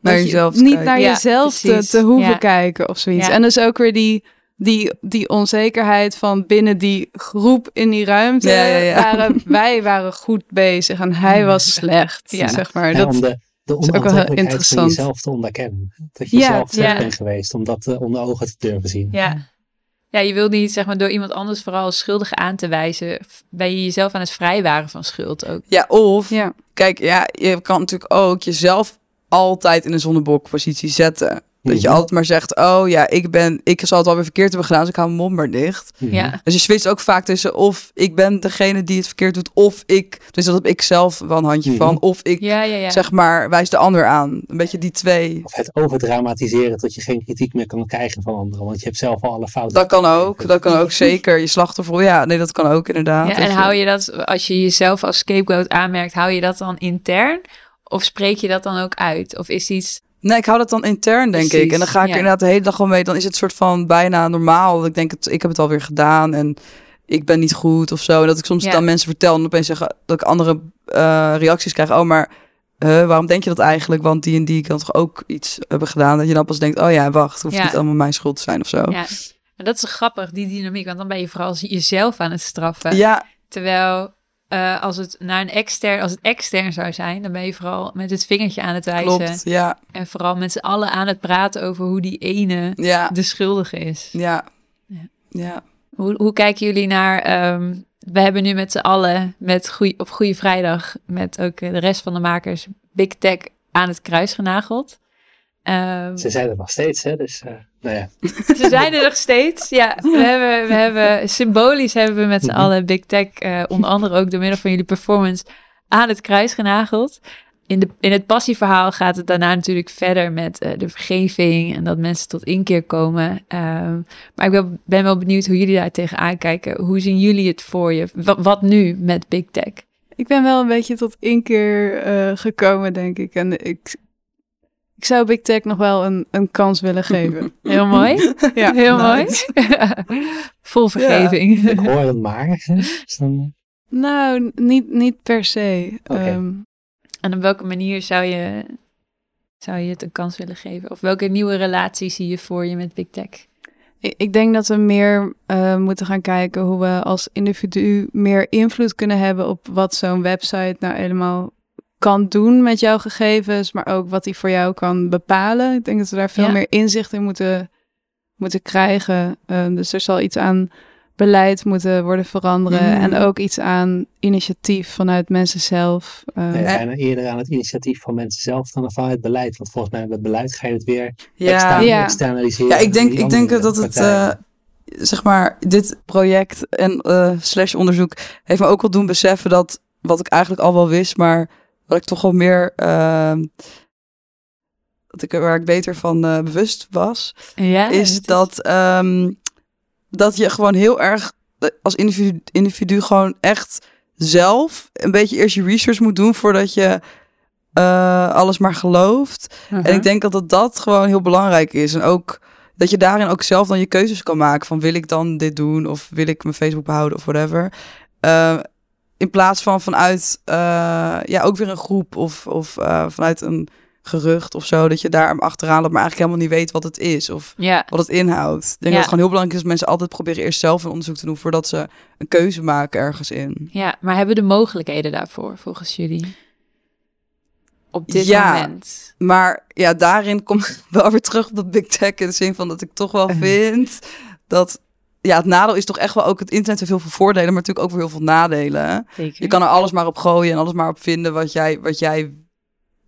Naar je- jezelf te niet naar Ja, jezelf te, te hoeven Ja. kijken of zoiets. Ja. En dus ook weer die, die, die onzekerheid van binnen die groep in die ruimte Ja, ja, ja. waren wij waren goed bezig en hij was slecht, Ja. zeg maar. Ja, Dat, de, onaantrekkelijkheid van interessant. jezelf te onderkennen. Dat je Ja, zelf slecht ja. bent geweest, om dat eh, onder ogen te durven zien. Ja. Ja, je wil niet zeg maar door iemand anders vooral als schuldig aan te wijzen, ben je jezelf aan het vrijwaren van schuld ook. Ja, of ja. kijk, ja, je kan natuurlijk ook jezelf altijd in een zonnebokpositie zetten. Dat je Mhm. altijd maar zegt, oh ja, ik ben, ik zal het alweer verkeerd hebben gedaan, dus ik hou mijn mond maar dicht. Mhm. Ja. Dus je switcht ook vaak tussen of ik ben degene die het verkeerd doet, of ik, dus dat heb ik zelf wel een handje Mhm. van, of ik Ja, ja, ja. zeg maar wijs de ander aan. Een beetje die twee. Of het overdramatiseren tot je geen kritiek meer kan krijgen van anderen. Want je hebt zelf al alle fouten. Dat kan ook, dat kan ook zeker. Je slachtoffer, ja, nee, dat kan ook inderdaad. En hou je dat, als je jezelf als scapegoat aanmerkt, hou je dat dan intern? Of spreek je dat dan ook uit? Of is iets... Nee, ik hou dat dan intern, denk Precies, ik. En dan ga ik ja. er inderdaad de hele dag gewoon mee. Dan is het soort van bijna normaal. Ik denk, het, ik heb het alweer gedaan en ik ben niet goed of zo. En dat ik soms Ja. dan mensen vertel en opeens zeggen dat ik andere eh, reacties krijg. Oh, maar eh, waarom denk je dat eigenlijk? Want die en die kan toch ook iets hebben gedaan. Dat je dan pas denkt, oh ja, wacht, hoeft Ja. niet allemaal mijn schuld te zijn of zo. Ja, Ja. En dat is grappig, die dynamiek. Want dan ben je vooral jezelf aan het straffen. Terwijl eh, als het naar een extern, als het extern zou zijn, dan ben je vooral met het vingertje aan het wijzen. klopt. Ja, En vooral met z'n allen aan het praten over hoe die ene ja, de schuldige is. ja. Ja. ja. Hoe, hoe kijken jullie naar... ehm, we hebben nu met z'n allen met goeie, op Goede Vrijdag... met ook de rest van de makers Big Tech aan het kruis genageld. Ehm, Ze zijn er nog steeds, hè. Dus, eh, nou ja. Ze zijn er nog steeds. Ja, we hebben, we hebben symbolisch hebben we met z'n Mhm. allen Big Tech, eh, onder andere ook door middel van jullie performance, aan het kruis genageld. In, de, in het passieverhaal gaat het daarna natuurlijk verder met eh, de vergeving en dat mensen tot inkeer komen. Ehm, maar ik ben, ben wel benieuwd hoe jullie daar tegenaan kijken. Hoe zien jullie het voor je? Wat, wat nu met Big Tech? Ik ben wel een beetje tot inkeer eh gekomen, denk ik. En ik, ik zou Big Tech nog wel een, een kans willen geven. Heel mooi. ja. Heel nice. mooi. Vol vergeving. Ik hoor het maar. Dus dan, Nou, niet, niet per se. Oké. Ehm, En op welke manier zou je, zou je het een kans willen geven? Of welke nieuwe relatie zie je voor je met Big Tech? ik, ik denk dat we meer eh, moeten gaan kijken hoe we als individu meer invloed kunnen hebben op wat zo'n website nou helemaal kan doen met jouw gegevens, maar ook wat die voor jou kan bepalen. Ik denk dat we daar veel Ja. meer inzicht in moeten, moeten krijgen. Ehm, dus er zal iets aan beleid moeten worden veranderen Mhm. en ook iets aan initiatief vanuit mensen zelf. Ehm, nee, Ja. bijna eerder aan het initiatief van mensen zelf dan van het beleid. Want volgens mij met beleid ga je het weer Ja. extern, Ja. externaliseren. Ja, ik denk, ik denk dat het, eh, zeg maar, dit project en eh, slash onderzoek heeft me ook wel doen beseffen dat wat ik eigenlijk al wel wist, maar wat ik toch wel meer, ehm, dat ik er waar ik beter van eh, bewust was, Ja, is dat, ehm, dat je gewoon heel erg eh, als individu, individu gewoon echt zelf een beetje eerst je research moet doen voordat je eh, alles maar gelooft. En ik denk dat, dat dat gewoon heel belangrijk is. En ook dat je daarin ook zelf dan je keuzes kan maken. Van wil ik dan dit doen? Of wil ik mijn Facebook behouden of whatever. Eh, in plaats van vanuit ja, ook weer een groep of, of eh, vanuit een gerucht of zo. Dat je daar achteraan loopt, maar eigenlijk helemaal niet weet wat het is. Of Ja, wat het inhoudt. Ik denk Ja. dat het gewoon heel belangrijk is dat mensen altijd proberen eerst zelf een onderzoek te doen voordat ze een keuze maken ergens in. ja, maar hebben de mogelijkheden daarvoor volgens jullie? Op dit Ja. moment. Maar ja, daarin kom ik wel weer terug op dat big tech in de zin van dat ik toch wel vind dat ja, het nadeel is toch echt wel ook het internet heeft heel veel voordelen, maar natuurlijk ook weer heel veel nadelen. Zeker. Je kan er alles maar op gooien en alles maar op vinden wat jij, wat jij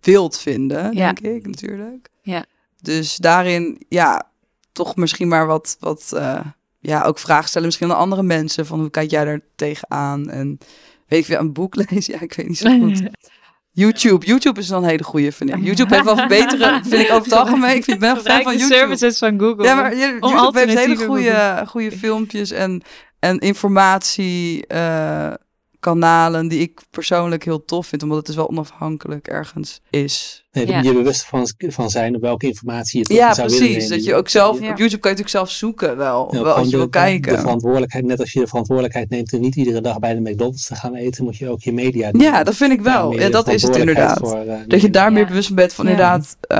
wilt vinden, Ja. denk ik natuurlijk. Ja. Dus daarin, ja, toch misschien maar wat, wat eh, ja, ook vragen stellen misschien aan andere mensen van hoe kijk jij daar tegenaan en weet ik weer een boek lezen? Ja, ik weet niet zo goed. YouTube. YouTube is dan een hele goede, vind ik. YouTube heeft wel verbeteren, vind ik over het algemeen. Ik vind, ben fan van de YouTube. services van Google. Ja, maar YouTube heeft hele goede, goede filmpjes en, en informatie eh, kanalen die ik persoonlijk heel tof vind, omdat het dus wel onafhankelijk ergens is. Nee, Ja. moet je bewust van, van zijn op welke informatie je tot Ja, willen precies. nemen. Dat je ook zelf, Ja. op YouTube kan je natuurlijk zelf zoeken wel, Ja, wel als je de- wil kijken. De verantwoordelijkheid, net als je de verantwoordelijkheid neemt en niet iedere dag bij de McDonald's te gaan eten, moet je ook je media doen. ja, dat vind ik wel. Ja, dat is het inderdaad. voor, eh, Dat je daar Ja. meer bewust van bent van Ja. inderdaad, eh,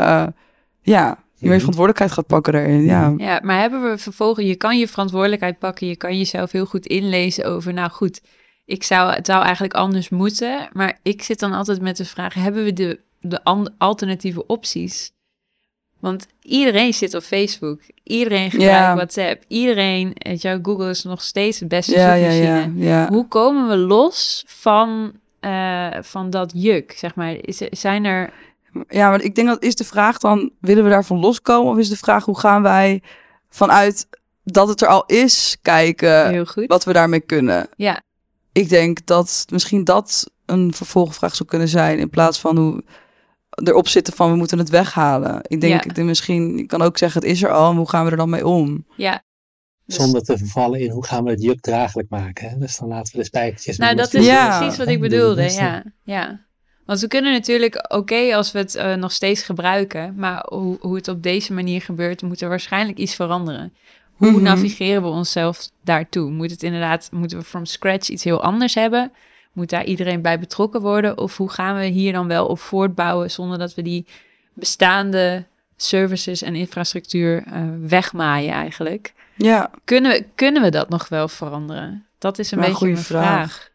ja, je meer Mhm. verantwoordelijkheid gaat pakken daarin. Ja. Ja, maar hebben we vervolgens, je kan je verantwoordelijkheid pakken, je kan jezelf heel goed inlezen over, nou goed, ik zou, het zou eigenlijk anders moeten, maar ik zit dan altijd met de vraag, hebben we de, de alternatieve opties? Want iedereen zit op Facebook, iedereen gebruikt. WhatsApp, iedereen, weet je, Google is nog steeds de beste zoekmachine. Hoe komen we los van, eh, van dat juk, zeg maar? Is, zijn er Ja, maar ik denk dat is de vraag dan, willen we daarvan loskomen? Of is de vraag, hoe gaan wij vanuit dat het er al is, kijken wat we daarmee kunnen? Ja. Ik denk dat misschien dat een vervolgvraag zou kunnen zijn, in plaats van hoe erop zitten van we moeten het weghalen. Ik denk, Ja. ik denk misschien, ik kan ook zeggen, het is er al, en hoe gaan we er dan mee om? Ja, Dus- Zonder te vervallen in hoe gaan we het juk draaglijk maken. Hè? Dus dan laten we de spijkertjes. nou dat is Ja. precies wat ik Doe bedoelde. Ja, ja. Want we kunnen natuurlijk, oké als we het eh, nog steeds gebruiken, maar hoe, hoe het op deze manier gebeurt, moet er waarschijnlijk iets veranderen. Hoe Mhm. navigeren we onszelf daartoe? Moet het inderdaad, moeten we from scratch iets heel anders hebben? Moet daar iedereen bij betrokken worden? Of hoe gaan we hier dan wel op voortbouwen zonder dat we die bestaande services en infrastructuur eh, wegmaaien eigenlijk? Ja, Kunnen we, kunnen we dat nog wel veranderen? Dat is een Maar een beetje vraag. vraag.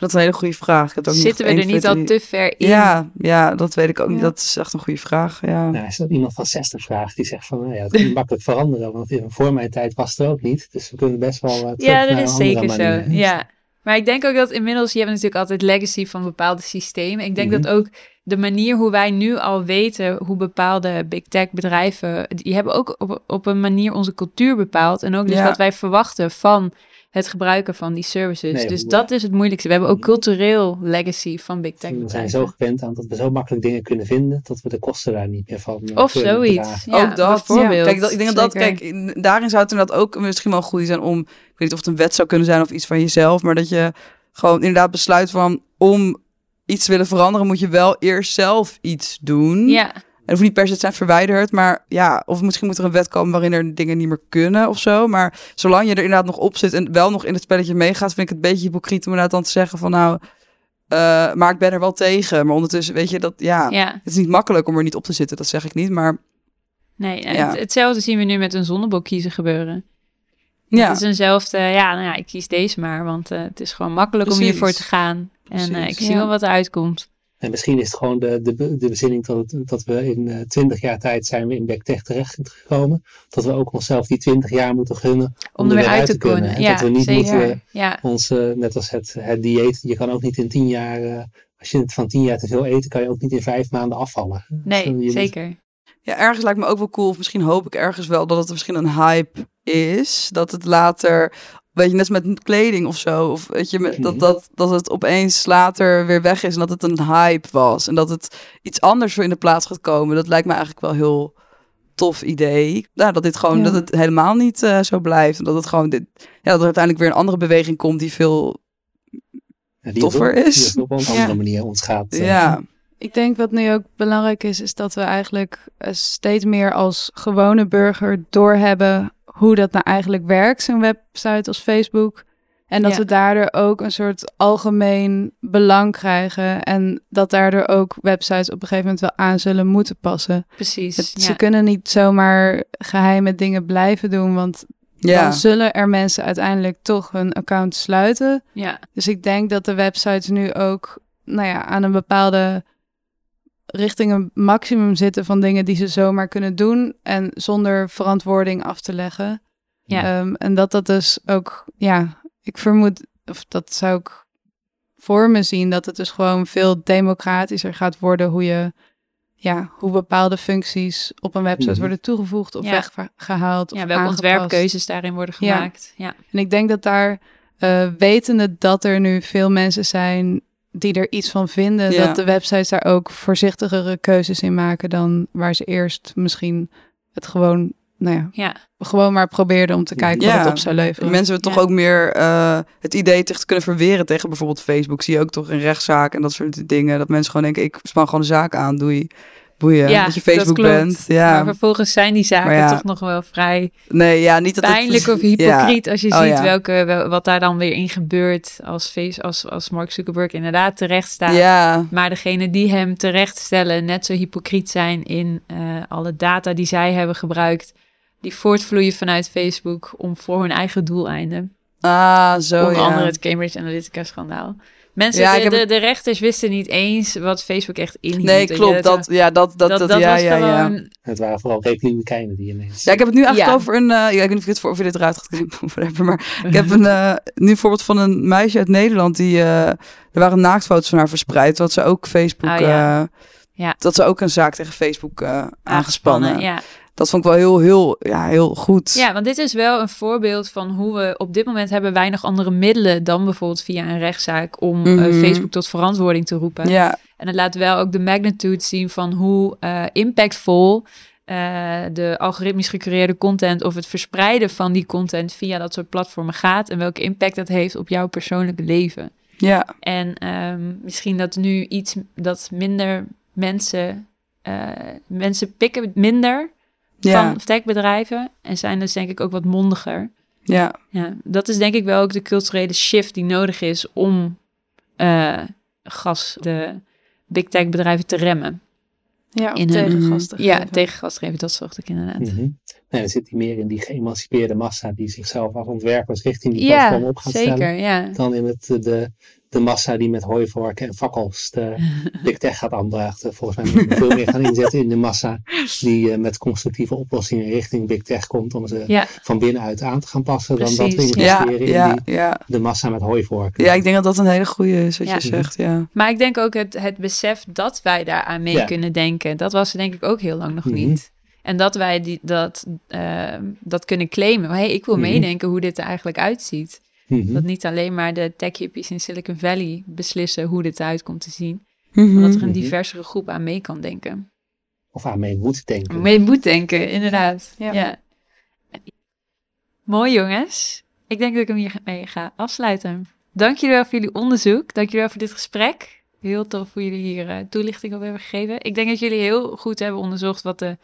Dat is een hele goede vraag. Ik heb het ook Zitten we er niet al te ver in? Ja, ja, dat weet ik ook niet. Ja. Dat is echt een goede vraag. Ja. Nou, is er iemand van 60 vraagt die zegt van, nou ja, het kan makkelijk veranderen, want in- voor mijn tijd was het er ook niet. Dus we kunnen best wel eh, Ja, dat is zeker zo. Ja. Maar ik denk ook dat inmiddels, je hebt natuurlijk altijd legacy van bepaalde systemen. Ik denk Mhm. dat ook de manier hoe wij nu al weten hoe bepaalde big tech bedrijven, die hebben ook op, op een manier onze cultuur bepaald. En ook dus Ja. wat wij verwachten van het gebruiken van die services. Nee, dus dat is het moeilijkste. We hebben ook cultureel legacy van big tech We zijn zo gewend aan dat we zo makkelijk dingen kunnen vinden, dat we de kosten daar niet meer van eh, Of kunnen zoiets. Ja, ook dat. bijvoorbeeld. Kijk, dat, ik denk dat Zeker. kijk, in- daarin zou het inderdaad ook misschien wel goed zijn om, ik weet niet of het een wet zou kunnen zijn of iets van jezelf, maar dat je gewoon inderdaad besluit van om iets te willen veranderen, moet je wel eerst zelf iets doen. Ja, En hoeft niet per se te zijn verwijderd, maar ja, of misschien moet er een wet komen waarin er dingen niet meer kunnen of zo. Maar zolang je er inderdaad nog op zit en wel nog in het spelletje meegaat, vind ik het een beetje hypocriet om inderdaad dan te zeggen van nou, eh, maar ik ben er wel tegen. Maar ondertussen, weet je, dat ja, ja. het is niet makkelijk om er niet op te zitten, dat zeg ik niet. Maar Nee, en Ja. het- hetzelfde zien we nu met een zonnebok kiezen gebeuren. ja, Het is eenzelfde, ja, nou ja, ik kies deze maar, want eh, het is gewoon makkelijk om Precies. hiervoor te gaan. En eh, ik zie ja. wel wat eruit komt. En misschien is het gewoon de, de, de bezinning dat, het, dat we in eh, 20 jaar tijd zijn we in Backtech terechtgekomen. Dat we ook onszelf die 20 jaar moeten gunnen Om, er weer uit te kunnen. En Ja, dat we niet zeker. moeten ja, ons, eh, net als het, het dieet, je kan ook niet in 10 jaar, eh, als je het van 10 jaar te veel eet, kan je ook niet in 5 maanden afvallen. Dus, nee, moet- zeker. ja, ergens lijkt me ook wel cool, of misschien hoop ik ergens wel dat het misschien een hype is. Dat het later, weet je, net als met kleding of zo, of weet je, met, dat, Mhm. dat, dat het opeens later weer weg is en dat het een hype was. En dat het iets anders voor in de plaats gaat komen. Dat lijkt me eigenlijk wel heel tof idee. Ja, dat dit gewoon, Ja. dat het helemaal niet eh, zo blijft. En dat het gewoon, dit, ja, dat er uiteindelijk weer een andere beweging komt die veel, Ja, die toffer op, is. Die op een andere Ja. manier ons gaat. eh, ja, Ik denk wat nu ook belangrijk is, is dat we eigenlijk eh, steeds meer als gewone burger doorhebben hoe dat nou eigenlijk werkt, zo'n website als Facebook. En dat Ja. we daardoor ook een soort algemeen belang krijgen. En dat daardoor ook websites op een gegeven moment wel aan zullen moeten passen. Precies. Het- ja. Ze kunnen niet zomaar geheime dingen blijven doen, want ja. dan zullen er mensen uiteindelijk toch hun account sluiten. ja, Dus ik denk dat de websites nu ook nou ja, aan een bepaalde richting een maximum zitten van dingen die ze zomaar kunnen doen en zonder verantwoording af te leggen. Ja. Ehm, en dat dat dus ook, ja, ik vermoed, of dat zou ik voor me zien, dat het dus gewoon veel democratischer gaat worden hoe je, ja, hoe bepaalde functies op een website Mhm. worden toegevoegd of Ja. weggehaald. ja of welke aangepast. ontwerpkeuzes daarin worden Ja. gemaakt. Ja, En ik denk dat daar, eh, wetende dat er nu veel mensen zijn die er iets van vinden, Ja. dat de websites daar ook voorzichtigere keuzes in maken dan waar ze eerst misschien het gewoon, nou ja, ja. gewoon maar probeerden om te kijken Ja. wat het op zou leveren. Mensen hebben toch ook meer eh, het idee tegen te kunnen verweren tegen bijvoorbeeld Facebook. Zie je ook toch in rechtszaken en dat soort dingen. Dat mensen gewoon denken, ik span gewoon een zaak aan, doei. Boeien, Ja, dat je Facebook bent. Ja, Maar vervolgens zijn die zaken ja. toch nog wel vrij nee, ja, niet dat het- pijnlijk of hypocriet als je Oh, ziet welke, wel- wat daar dan weer in gebeurt als, face, als, als Mark Zuckerberg inderdaad terecht staat. Maar degene die hem terechtstellen net zo hypocriet zijn in eh, alle data die zij hebben gebruikt, die voortvloeien vanuit Facebook om voor hun eigen doeleinden. ah, zo Onder ja. andere het Cambridge Analytica schandaal. Mensen, Ja, de, ik heb de, het- de rechters wisten niet eens wat Facebook echt inhield. Nee, je. klopt. Het Dat, ja, dat, dat, dat, dat, dat ja, was ja, ja. gewoon... Het waren vooral republikeinen die ineens... Ja, ik heb het nu eigenlijk Ja. over een. eh, ja, ik weet niet of, ik dit voor, of je dit eruit gaat knippen. Maar ik heb een, eh, nu een voorbeeld van een meisje uit Nederland. Die, eh, er waren naaktfoto's van haar verspreid. Wat ze ook Facebook. Ah, ja. Dat ze ook een zaak tegen Facebook eh, aangespannen. Ja. Dat vond ik wel heel, heel, ja, heel goed. ja, want dit is wel een voorbeeld van hoe we op dit moment hebben weinig andere middelen dan bijvoorbeeld via een rechtszaak om eh, Mhm. Facebook tot verantwoording te roepen. ja, En het laat wel ook de magnitude zien van hoe eh, impactvol de algoritmisch gecreëerde content of het verspreiden van die content via dat soort platformen gaat en welke impact dat heeft op jouw persoonlijke leven. ja, En ehm, misschien dat nu iets dat minder mensen, eh, mensen pikken het minder ja, van techbedrijven en zijn dus denk ik ook wat mondiger. ja, Ja, dat is denk ik wel ook de culturele shift die nodig is om eh, gas, de big tech bedrijven te remmen. Ja, In tegen. Ja, tegen dat zocht ik inderdaad. Mhm. Nee, dan zit hij meer in die geëmancipeerde massa die zichzelf als ontwerpers richting die Ja, platform op gaat zeker, stellen. ja. Dan in het, eh, de, de massa die met hooivorken en fakkels de big tech gaat aandragen. Volgens mij moeten we veel meer gaan inzetten in de massa die eh, met constructieve oplossingen richting big tech komt om ze Ja, van binnenuit aan te gaan passen. Dan dat we Precies. ja, investeren in ja, die, ja. de massa met hooivorken. Ja, ik denk dat dat een hele goede is wat Ja. je zegt, ja. maar ik denk ook het, het besef dat wij daaraan mee Ja. kunnen denken, dat was er denk ik ook heel lang nog Mhm. niet. En dat wij die, dat, eh, dat kunnen claimen. Hé, hey, ik wil Mhm. meedenken hoe dit er eigenlijk uitziet. Mhm. Dat niet alleen maar de tech hippies in Silicon Valley beslissen hoe dit eruit komt te zien. Mhm. Maar dat er een Mhm. diversere groep aan mee kan denken. Of aan mee moet denken. Mee moet denken, inderdaad. Ja. Ja. Mooi jongens. Ik denk dat ik hem hiermee ga afsluiten. Dank jullie wel voor jullie onderzoek. Dank jullie wel voor dit gesprek. Heel tof hoe jullie hier eh, toelichting op hebben gegeven. Ik denk dat jullie heel goed hebben onderzocht wat de,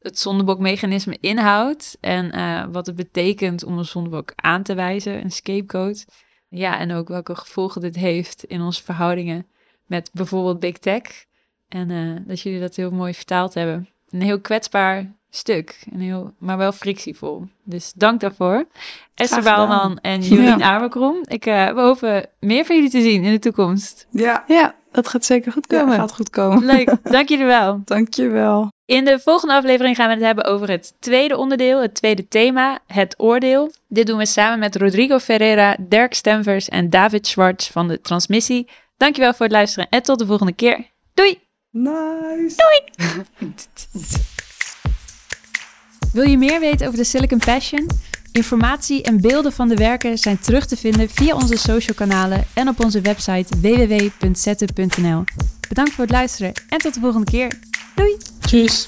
het zondebokmechanisme inhoudt. En eh, wat het betekent om een zondebok aan te wijzen, een scapegoat. Ja, en ook welke gevolgen dit heeft in onze verhoudingen met bijvoorbeeld Big Tech. En eh, dat jullie dat heel mooi vertaald hebben. Een heel kwetsbaar stuk, een heel, maar wel frictievol. Dus dank daarvoor. Esther. Baalman en Jolien Aberkrom. Ik, eh, we hopen meer van jullie te zien in de toekomst. Ja, Ja, dat gaat zeker goed ja, komen. gaat goed komen. Leuk, dank jullie wel. Dankjewel. In de volgende aflevering gaan we het hebben over het tweede onderdeel, het tweede thema, het oordeel. Dit doen we samen met Rodrigo Ferreira, Dirk Stemvers en David Schwartz van de Transmissie. Dankjewel voor het luisteren en tot de volgende keer. Doei! Nice. Wil je meer weten over de Silicon Passion? Informatie en beelden van de werken zijn terug te vinden via onze social kanalen en op onze website www.zetten.nl. Bedankt voor het luisteren en tot de volgende keer. Doei! Tjus!